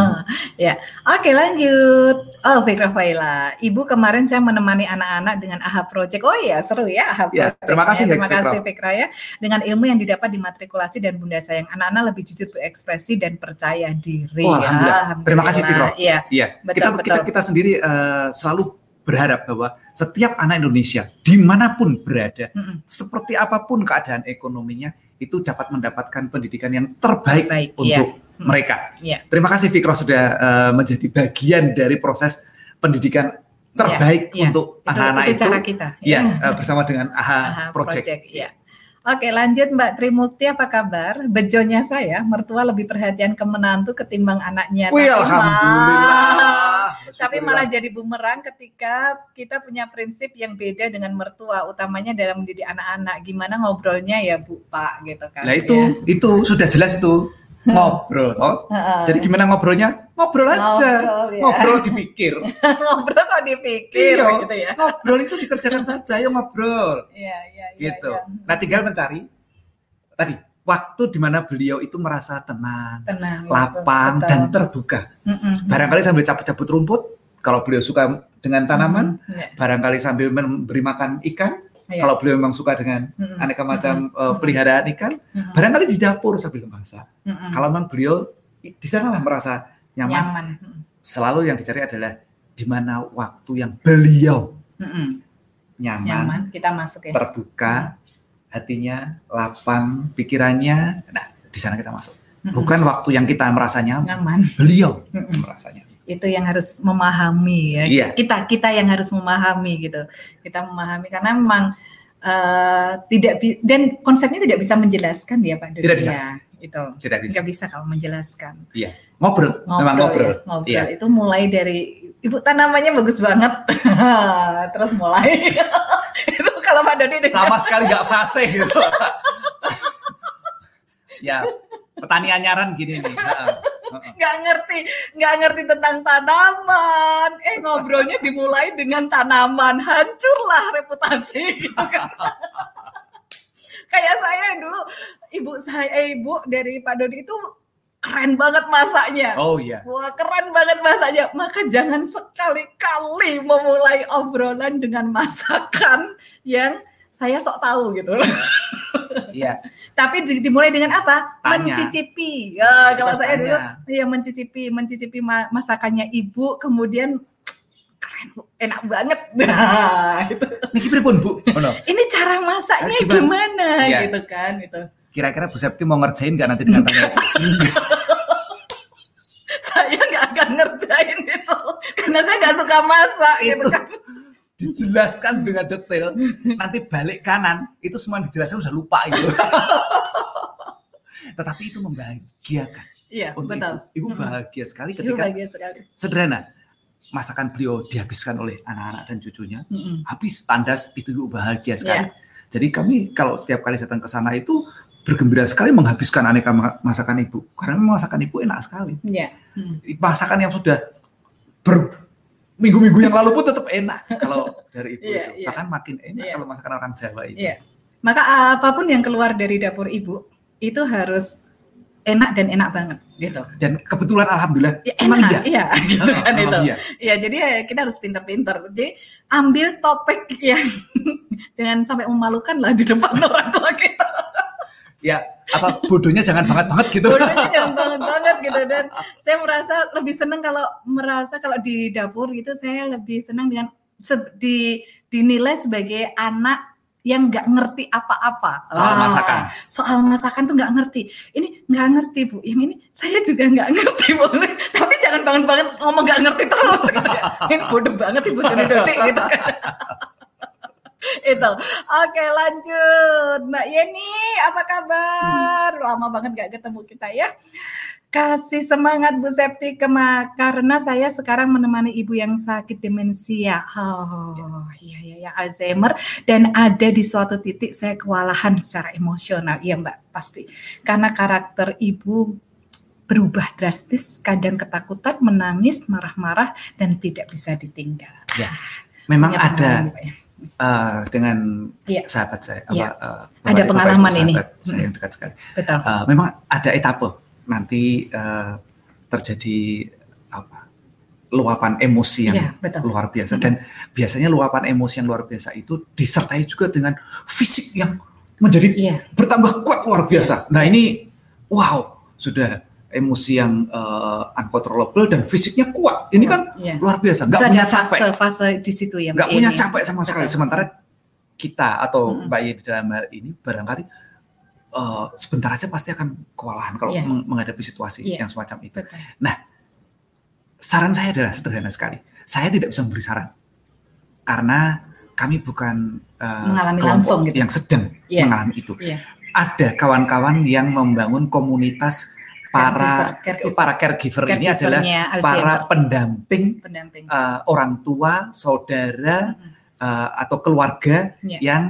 [SPEAKER 1] <laughs> ya. Oke, lanjut. Oh, Fikra Faila. Ibu kemarin saya menemani anak-anak dengan AHA Project. Oh iya, seru ya AHA
[SPEAKER 2] Ya,
[SPEAKER 1] Project.
[SPEAKER 2] terima kasih,
[SPEAKER 1] ya. Terima
[SPEAKER 2] Fikra.
[SPEAKER 1] kasih Fikra ya. Dengan ilmu yang didapat di matrikulasi dan Bunda sayang, anak-anak lebih jujur berekspresi dan percaya diri.
[SPEAKER 2] Oh,
[SPEAKER 1] ya.
[SPEAKER 2] alhamdulillah. Terima kasih, Fikra.
[SPEAKER 1] Iya.
[SPEAKER 2] Iya,
[SPEAKER 1] Betul,
[SPEAKER 2] kita, kita
[SPEAKER 1] betul.
[SPEAKER 2] kita sendiri eh, selalu berharap bahwa setiap anak Indonesia di mana pun berada,
[SPEAKER 1] Mm-mm.
[SPEAKER 2] seperti apa pun keadaan ekonominya, itu dapat mendapatkan pendidikan yang terbaik
[SPEAKER 1] Baik,
[SPEAKER 2] untuk
[SPEAKER 1] iya.
[SPEAKER 2] Mereka.
[SPEAKER 1] Iya.
[SPEAKER 2] Terima kasih Fikro sudah eh, menjadi bagian dari proses pendidikan terbaik
[SPEAKER 1] Iya, iya.
[SPEAKER 2] untuk
[SPEAKER 1] Itu,
[SPEAKER 2] anak-anak
[SPEAKER 1] itu
[SPEAKER 2] itu.
[SPEAKER 1] cara kita.
[SPEAKER 2] Iya, eh, bersama dengan AHA,
[SPEAKER 1] Aha,
[SPEAKER 2] Project.
[SPEAKER 1] ya. Oke, lanjut Mbak Trimukti apa kabar? Bejonya saya, mertua lebih perhatian ke menantu ketimbang anaknya.
[SPEAKER 2] Wih,
[SPEAKER 1] Tapi
[SPEAKER 2] alhamdulillah.
[SPEAKER 1] Tapi malah jadi bumerang ketika kita punya prinsip yang beda dengan mertua, utamanya dalam mendidik anak-anak. Gimana ngobrolnya ya Bu Pak gitu kan?
[SPEAKER 2] Nah itu
[SPEAKER 1] Ya.
[SPEAKER 2] itu sudah jelas itu ngobrol toh. Jadi gimana ngobrolnya? Ngobrol aja.
[SPEAKER 1] Ngobrol, ya.
[SPEAKER 2] Ngobrol dipikir. <laughs>
[SPEAKER 1] ngobrol kok dipikir
[SPEAKER 2] Iya.
[SPEAKER 1] gitu ya.
[SPEAKER 2] Ngobrol itu dikerjakan saja, ya ngobrol.
[SPEAKER 1] Iya, iya, iya.
[SPEAKER 2] Gitu.
[SPEAKER 1] iya.
[SPEAKER 2] Nah, tinggal mencari tadi waktu di mana beliau itu merasa tenang,
[SPEAKER 1] Tenang.
[SPEAKER 2] lapang
[SPEAKER 1] betul.
[SPEAKER 2] dan terbuka.
[SPEAKER 1] Mm-mm.
[SPEAKER 2] Barangkali sambil cabut-cabut rumput, kalau beliau suka dengan tanaman,
[SPEAKER 1] Mm, iya,
[SPEAKER 2] barangkali sambil memberi makan ikan,
[SPEAKER 1] iya.
[SPEAKER 2] kalau beliau memang suka dengan
[SPEAKER 1] Mm-mm.
[SPEAKER 2] aneka macam eh,
[SPEAKER 1] Mm-mm.
[SPEAKER 2] peliharaan ikan,
[SPEAKER 1] Mm-mm.
[SPEAKER 2] barangkali di dapur sambil masak.
[SPEAKER 1] Mm-mm.
[SPEAKER 2] Kalau memang beliau di sanalah merasa nyaman,
[SPEAKER 1] nyaman.
[SPEAKER 2] Selalu yang dicari adalah di mana waktu yang beliau
[SPEAKER 1] Mm-mm.
[SPEAKER 2] nyaman,
[SPEAKER 1] nyaman kita masuk ya.
[SPEAKER 2] terbuka, hatinya lapang, pikirannya. Nah, di sana kita masuk. Bukan waktu yang kita merasa nyaman,
[SPEAKER 1] nyaman.
[SPEAKER 2] beliau
[SPEAKER 1] Mm-mm.
[SPEAKER 2] merasanya.
[SPEAKER 1] Itu yang harus memahami ya.
[SPEAKER 2] Iya.
[SPEAKER 1] Kita kita yang harus memahami gitu. Kita memahami karena memang eh, tidak dan konsepnya tidak bisa menjelaskan ya Pak Dodi,
[SPEAKER 2] Tidak bisa.
[SPEAKER 1] Itu
[SPEAKER 2] Tidak bisa.
[SPEAKER 1] nggak bisa kalau menjelaskan.
[SPEAKER 2] Ngobrol, memang ngobrol.
[SPEAKER 1] ya, ngobrol.
[SPEAKER 2] Iya.
[SPEAKER 1] Itu mulai dari ibu tanamannya bagus banget, <laughs> terus mulai <laughs> itu kalau Pak Dodi
[SPEAKER 2] Sama sekali nggak fase gitu. <laughs> ya, petani anyaran gini nih.
[SPEAKER 1] Nggak ngerti nggak ngerti tentang tanaman. Eh ngobrolnya dimulai dengan tanaman. Hancurlah reputasi. Gitu <laughs> kan. kayak saya dulu ibu saya eh, ibu dari Pak Dodi itu keren banget masaknya.
[SPEAKER 2] Oh iya.
[SPEAKER 1] Wah keren banget masaknya. Maka jangan sekali-kali memulai obrolan dengan masakan yang saya sok tahu gitu.
[SPEAKER 2] Iya. <laughs>
[SPEAKER 1] Tapi di- dimulai dengan apa?
[SPEAKER 2] Tanya.
[SPEAKER 1] Mencicipi. Ya, kalau
[SPEAKER 2] Kita
[SPEAKER 1] saya dulu
[SPEAKER 2] tanya.
[SPEAKER 1] Iya mencicipi, mencicipi ma- masakannya ibu, kemudian keren, Bu. enak banget. <laughs> Nah, itu.
[SPEAKER 2] Niki pripun, Bu? <laughs> Ngono.
[SPEAKER 1] Ini cara masaknya
[SPEAKER 2] gimana?
[SPEAKER 1] gimana,
[SPEAKER 2] Iya.
[SPEAKER 1] gitu kan? Itu.
[SPEAKER 2] Kira-kira Bu Septi mau ngerjain nggak nanti dengan tanya.
[SPEAKER 1] Saya nggak akan ngerjain itu, karena saya nggak suka masak, gitu
[SPEAKER 2] Itu.
[SPEAKER 1] kan?
[SPEAKER 2] Dijelaskan dengan detail <laughs> nanti balik kanan itu semua yang dijelaskan udah lupa itu <laughs> tetapi itu membahagiakan
[SPEAKER 1] Iya,
[SPEAKER 2] untuk
[SPEAKER 1] betul.
[SPEAKER 2] ibu ibu bahagia sekali ketika
[SPEAKER 1] bahagia sekali.
[SPEAKER 2] sederhana masakan beliau dihabiskan oleh anak-anak dan cucunya
[SPEAKER 1] Mm-mm.
[SPEAKER 2] habis tandas itu ibu bahagia sekali
[SPEAKER 1] Iya.
[SPEAKER 2] jadi kami kalau setiap kali datang ke sana itu bergembira sekali menghabiskan aneka ma- masakan ibu karena masakan ibu enak sekali
[SPEAKER 1] Iya. Mm.
[SPEAKER 2] masakan yang sudah ber minggu-minggu yang lalu pun tetap enak kalau dari ibu
[SPEAKER 1] Iya,
[SPEAKER 2] itu
[SPEAKER 1] iya.
[SPEAKER 2] bahkan makin enak
[SPEAKER 1] Iya.
[SPEAKER 2] kalau masakan orang Jawa itu
[SPEAKER 1] Iya. Maka apa pun yang keluar dari dapur ibu itu harus enak dan enak banget, gitu.
[SPEAKER 2] dan kebetulan alhamdulillah
[SPEAKER 1] Ya,
[SPEAKER 2] emang
[SPEAKER 1] enak,
[SPEAKER 2] iya
[SPEAKER 1] iya, <laughs> gitu kan itu.
[SPEAKER 2] iya.
[SPEAKER 1] Ya, jadi ya kita harus pinter-pinter. Jadi ambil topik yang <laughs> jangan sampai memalukan lah di depan <laughs> orang tua kita.
[SPEAKER 2] ya apa bodohnya jangan banget banget gitu
[SPEAKER 1] Bodohnya jangan banget banget gitu dan saya merasa lebih senang kalau merasa kalau di dapur gitu saya lebih senang dengan di dinilai sebagai anak yang nggak ngerti apa-apa
[SPEAKER 2] soal
[SPEAKER 1] Ah,
[SPEAKER 2] masakan
[SPEAKER 1] soal masakan tuh nggak ngerti. Ini nggak ngerti bu. Yang ini saya juga nggak ngerti bu. <laughs> Tapi jangan banget-banget ngomong nggak ngerti terus. Gitu. Ini bodoh banget sih bu Joni Dodi gitu kan. <laughs> Itu. Oke lanjut. Mbak Yeni apa kabar? Lama banget nggak ketemu kita ya. Kasih semangat Bu Septi kema karena saya sekarang menemani ibu yang sakit demensia. Oh, iya iya ya Alzheimer dan ada di suatu titik saya kewalahan secara emosional. Iya Mbak, pasti. Karena karakter ibu berubah drastis, kadang ketakutan, menangis, marah-marah dan tidak bisa ditinggal.
[SPEAKER 2] memang
[SPEAKER 1] Punya
[SPEAKER 2] ada
[SPEAKER 1] ya.
[SPEAKER 2] eh, dengan
[SPEAKER 1] Iya.
[SPEAKER 2] sahabat saya apa, eh,
[SPEAKER 1] Ada pengalaman ini.
[SPEAKER 2] saya yang dekat sekali
[SPEAKER 1] Betul.
[SPEAKER 2] Eh, memang ada etape nanti eh, terjadi apa luapan emosi yang
[SPEAKER 1] Iya, betul.
[SPEAKER 2] luar biasa dan biasanya luapan emosi yang luar biasa itu disertai juga dengan fisik yang menjadi
[SPEAKER 1] Iya,
[SPEAKER 2] bertambah kuat luar biasa. Nah ini wow sudah emosi yang uh, uncontrollable dan fisiknya kuat. Ini kan
[SPEAKER 1] iya.
[SPEAKER 2] luar biasa, nggak
[SPEAKER 1] Itu
[SPEAKER 2] punya capek,
[SPEAKER 1] fase-fase di situ ya,
[SPEAKER 2] nggak punya capek sama sekali. Sementara kita atau
[SPEAKER 1] Mm-mm.
[SPEAKER 2] Mbak Yeni dalam hal ini barangkali uh, sebentar aja pasti akan kewalahan kalau
[SPEAKER 1] Iya.
[SPEAKER 2] meng- menghadapi situasi
[SPEAKER 1] Iya.
[SPEAKER 2] yang semacam itu.
[SPEAKER 1] Betul.
[SPEAKER 2] Saran saya adalah sederhana sekali. Saya tidak bisa memberi saran karena kami bukan uh,
[SPEAKER 1] Mengalami langsung gitu.
[SPEAKER 2] yang sedang
[SPEAKER 1] Iya.
[SPEAKER 2] mengalami itu.
[SPEAKER 1] Iya.
[SPEAKER 2] Ada kawan-kawan yang membangun komunitas para
[SPEAKER 1] Caregiver, caregiver.
[SPEAKER 2] para caregiver ini adalah
[SPEAKER 1] Caregivernya
[SPEAKER 2] para
[SPEAKER 1] Alzheimer,
[SPEAKER 2] pendamping
[SPEAKER 1] pendamping.
[SPEAKER 2] uh, orang tua, saudara
[SPEAKER 1] Mhm.
[SPEAKER 2] uh, atau keluarga
[SPEAKER 1] Iya.
[SPEAKER 2] yang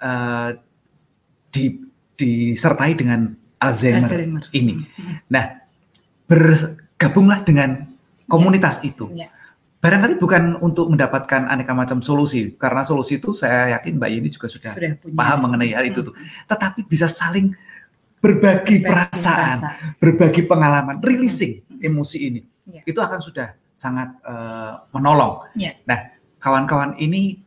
[SPEAKER 2] uh, di, disertai dengan Alzheimer,
[SPEAKER 1] Alzheimer.
[SPEAKER 2] ini.
[SPEAKER 1] Mhm.
[SPEAKER 2] Bergabunglah dengan komunitas itu.
[SPEAKER 1] Iya.
[SPEAKER 2] Barangkali bukan untuk mendapatkan aneka macam solusi, karena solusi itu saya yakin Mbak Yeni juga sudah
[SPEAKER 1] Sudah punya.
[SPEAKER 2] paham mengenai hal itu tuh.
[SPEAKER 1] Mhm.
[SPEAKER 2] Tetapi bisa saling berbagi perasaan, berbagi pengalaman, releasing emosi ini,
[SPEAKER 1] Iya.
[SPEAKER 2] itu akan sudah sangat eh, menolong.
[SPEAKER 1] Iya.
[SPEAKER 2] Nah, kawan-kawan ini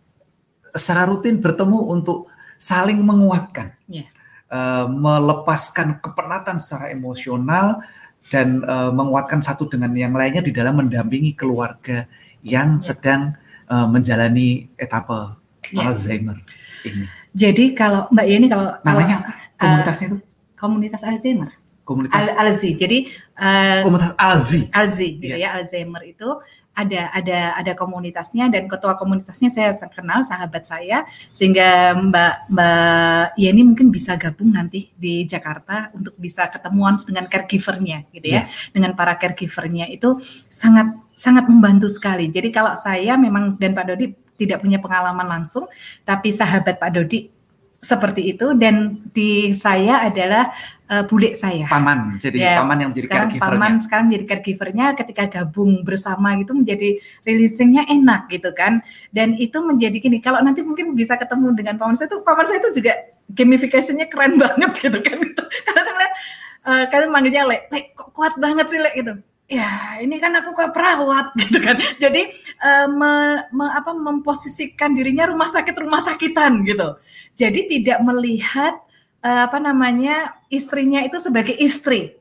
[SPEAKER 2] secara rutin bertemu untuk saling menguatkan,
[SPEAKER 1] Iya.
[SPEAKER 2] Eh, melepaskan kepenatan secara emosional dan eh, menguatkan satu dengan yang lainnya di dalam mendampingi keluarga yang
[SPEAKER 1] Iya.
[SPEAKER 2] sedang eh, menjalani etapa
[SPEAKER 1] Iya.
[SPEAKER 2] Alzheimer ini.
[SPEAKER 1] Jadi kalau Mbak Yeni kalau
[SPEAKER 2] Namanya
[SPEAKER 1] kalau,
[SPEAKER 2] komunitasnya itu
[SPEAKER 1] komunitas Alzheimer,
[SPEAKER 2] komunitas
[SPEAKER 1] Al Alzi. Jadi eh,
[SPEAKER 2] komunitas Alzi.
[SPEAKER 1] Alzi gitu
[SPEAKER 2] Iya.
[SPEAKER 1] ya Alzheimer itu ada ada ada komunitasnya dan ketua komunitasnya saya kenal sahabat saya sehingga Mbak Mbak Yeni mungkin bisa gabung nanti di Jakarta untuk bisa ketemuan dengan caregivernya gitu ya. Dengan para caregivernya itu sangat sangat membantu sekali. Jadi kalau saya memang dan Pak Dodi tidak punya pengalaman langsung tapi sahabat Pak Dodi seperti itu dan di saya adalah eh, bule saya.
[SPEAKER 2] Paman jadi
[SPEAKER 1] Ya,
[SPEAKER 2] paman yang menjadi
[SPEAKER 1] sekarang
[SPEAKER 2] caregivernya.
[SPEAKER 1] paman sekarang jadi caregivernya ketika gabung bersama gitu menjadi releasingnya enak gitu kan. Dan itu menjadi gini kalau nanti mungkin bisa ketemu dengan paman saya itu paman saya itu juga gamification-nya keren <laughs> banget gitu kan. Gitu. karena tuh ngeliat eh, kalian manggilnya le le kok kuat banget sih le gitu ya ini kan aku ke perawat <laughs> gitu kan jadi eh, me- me- apa memposisikan dirinya rumah sakit rumah sakitan gitu jadi tidak melihat eh, apa namanya istrinya itu sebagai istri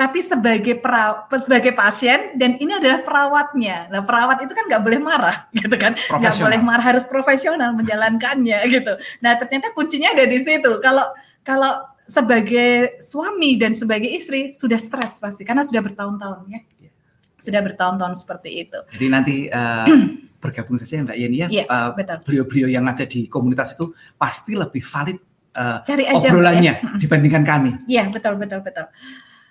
[SPEAKER 1] tapi sebagai pera, sebagai pasien dan ini adalah perawatnya. Nah perawat itu kan nggak boleh marah <laughs> gitu kan, nggak boleh marah harus profesional menjalankannya <laughs> gitu. Nah ternyata kuncinya ada di situ. Kalau kalau sebagai suami dan sebagai istri sudah stres pasti karena sudah bertahun-tahun ya, sudah bertahun-tahun seperti itu.
[SPEAKER 2] Jadi nanti eh, <clears throat> bergabung saja Mbak Yeni ya.
[SPEAKER 1] Iya,
[SPEAKER 2] Eh,
[SPEAKER 1] Betul.
[SPEAKER 2] beliau-beliau yang ada di komunitas itu pasti lebih valid eh,
[SPEAKER 1] Cari aja. Ya.
[SPEAKER 2] obrolannya <laughs>
[SPEAKER 1] Mm-mm.
[SPEAKER 2] dibandingkan kami.
[SPEAKER 1] Iya betul betul betul.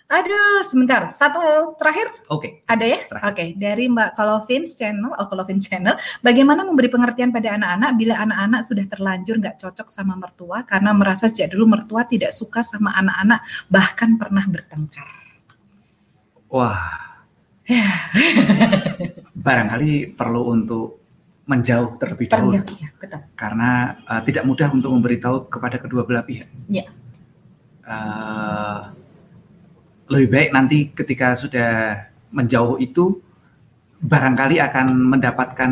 [SPEAKER 1] Aduh, sebentar. Satu terakhir
[SPEAKER 2] Oke.
[SPEAKER 1] Ada ya? Oke, dari Mbak Kolovins Channel, oh Kolovins Channel, bagaimana memberi pengertian pada anak-anak bila anak-anak sudah terlanjur nggak cocok sama mertua karena merasa sejak dulu mertua tidak suka sama anak-anak bahkan pernah bertengkar.
[SPEAKER 2] Wah. <laughs> Barangkali perlu untuk menjauh terlebih dahulu
[SPEAKER 1] ya, betul.
[SPEAKER 2] karena eh, tidak mudah untuk memberitahu kepada kedua belah pihak.
[SPEAKER 1] Iya.
[SPEAKER 2] Eh, lebih baik nanti ketika sudah menjauh itu barangkali akan mendapatkan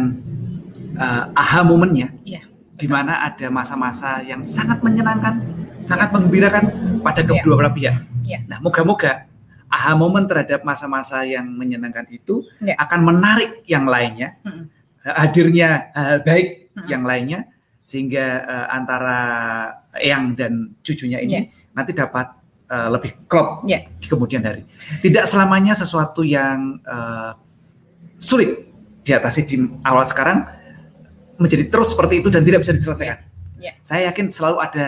[SPEAKER 2] eh, aha momennya,
[SPEAKER 1] Iya.
[SPEAKER 2] di mana ada masa-masa yang sangat menyenangkan, sangat menggembirakan pada
[SPEAKER 1] Iya.
[SPEAKER 2] kedua belah pihak.
[SPEAKER 1] Iya.
[SPEAKER 2] Nah, moga-moga aha momen terhadap masa-masa yang menyenangkan itu
[SPEAKER 1] Iya.
[SPEAKER 2] akan menarik yang lainnya,
[SPEAKER 1] Mm-mm.
[SPEAKER 2] hadirnya hal baik
[SPEAKER 1] Mm-mm.
[SPEAKER 2] yang lainnya, sehingga eh, antara eyang dan cucunya ini nanti dapat eh, lebih klop
[SPEAKER 1] Iya.
[SPEAKER 2] di kemudian hari. Tidak selamanya sesuatu yang eh, sulit diatasi di awal sekarang menjadi terus seperti itu dan tidak bisa diselesaikan.
[SPEAKER 1] Iya.
[SPEAKER 2] Saya yakin selalu ada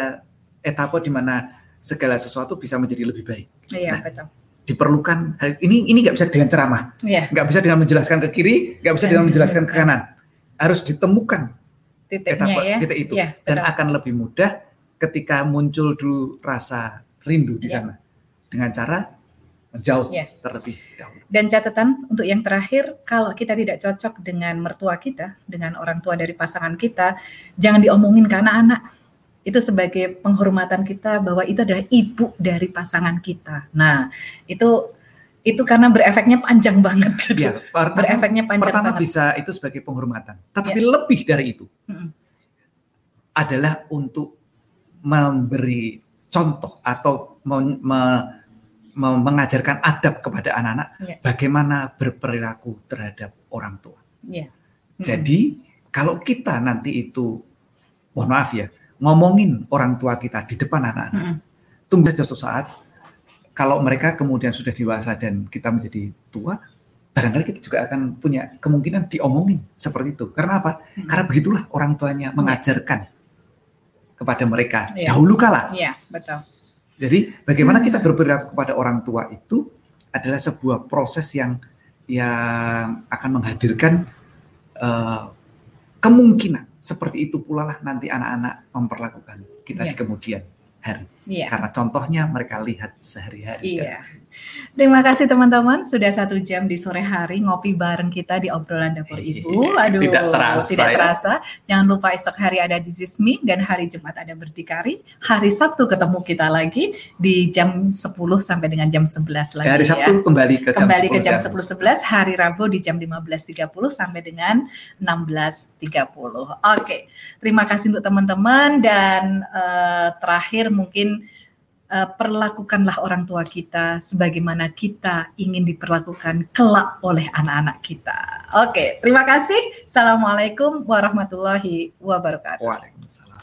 [SPEAKER 2] etapa di mana segala sesuatu bisa menjadi lebih baik.
[SPEAKER 1] Iya,
[SPEAKER 2] Nah.
[SPEAKER 1] betul.
[SPEAKER 2] Diperlukan ini ini nggak bisa dengan ceramah,
[SPEAKER 1] Iya,
[SPEAKER 2] nggak bisa dengan menjelaskan ke kiri, nggak bisa dengan menjelaskan ke kanan. Harus ditemukan
[SPEAKER 1] titiknya
[SPEAKER 2] etapa
[SPEAKER 1] ya.
[SPEAKER 2] titik itu
[SPEAKER 1] Iya,
[SPEAKER 2] dan akan lebih mudah ketika muncul dulu rasa rindu di
[SPEAKER 1] Iya.
[SPEAKER 2] sana dengan cara menjauh
[SPEAKER 1] Iya.
[SPEAKER 2] terlebih dahulu.
[SPEAKER 1] Dan catatan untuk yang terakhir, kalau kita tidak cocok dengan mertua kita, dengan orang tua dari pasangan kita, jangan diomongin ke anak-anak. Itu sebagai penghormatan kita bahwa itu adalah ibu dari pasangan kita. Nah, itu itu karena berefeknya panjang <laughs> banget gitu.
[SPEAKER 2] Ya, pertama,
[SPEAKER 1] berefeknya panjang
[SPEAKER 2] pertama
[SPEAKER 1] banget.
[SPEAKER 2] bisa itu sebagai penghormatan, tetapi lebih dari itu
[SPEAKER 1] Mm-mm.
[SPEAKER 2] adalah untuk memberi contoh atau me- me- me- mengajarkan adab kepada anak-anak
[SPEAKER 1] Ya.
[SPEAKER 2] bagaimana berperilaku terhadap orang tua.
[SPEAKER 1] Iya. Mm-mm.
[SPEAKER 2] Jadi kalau kita nanti itu, mohon maaf ya, ngomongin orang tua kita di depan anak-anak,
[SPEAKER 1] Mm-mm.
[SPEAKER 2] tunggu saja suatu saat kalau mereka kemudian sudah dewasa dan kita menjadi tua, barangkali kita juga akan punya kemungkinan diomongin seperti itu. Karena apa?
[SPEAKER 1] Mm-mm.
[SPEAKER 2] Karena begitulah orang tuanya mengajarkan kepada mereka
[SPEAKER 1] Iya.
[SPEAKER 2] dahulu kala.
[SPEAKER 1] Iya, betul.
[SPEAKER 2] Jadi bagaimana
[SPEAKER 1] Hmm.
[SPEAKER 2] kita berperilaku kepada orang tua itu adalah sebuah proses yang yang akan menghadirkan eh, kemungkinan seperti itu pula lah nanti anak-anak memperlakukan kita
[SPEAKER 1] Iya.
[SPEAKER 2] di kemudian hari.
[SPEAKER 1] Iya.
[SPEAKER 2] Karena contohnya mereka lihat sehari-hari.
[SPEAKER 1] Iya. Terima kasih teman-teman sudah satu jam di sore hari ngopi bareng kita di obrolan dapur ibu. Aduh,
[SPEAKER 2] Tidak terasa
[SPEAKER 1] tidak
[SPEAKER 2] ya.
[SPEAKER 1] terasa. Jangan lupa esok hari ada Is Me dan hari Jumat ada berdikari. Hari Sabtu ketemu kita lagi di jam 10 sampai dengan jam 11 lagi
[SPEAKER 2] Hari
[SPEAKER 1] ya.
[SPEAKER 2] Sabtu kembali ke jam
[SPEAKER 1] Kembali
[SPEAKER 2] 10
[SPEAKER 1] ke jam
[SPEAKER 2] dan
[SPEAKER 1] 10.11, hari Rabu di jam 15.30 sampai dengan 16.30. Oke, terima kasih untuk teman-teman dan eh, terakhir mungkin eh, perlakukanlah orang tua kita sebagaimana kita ingin diperlakukan kelak oleh anak-anak kita. Oke, terima kasih. Assalamualaikum warahmatullahi wabarakatuh.
[SPEAKER 2] Waalaikumsalam.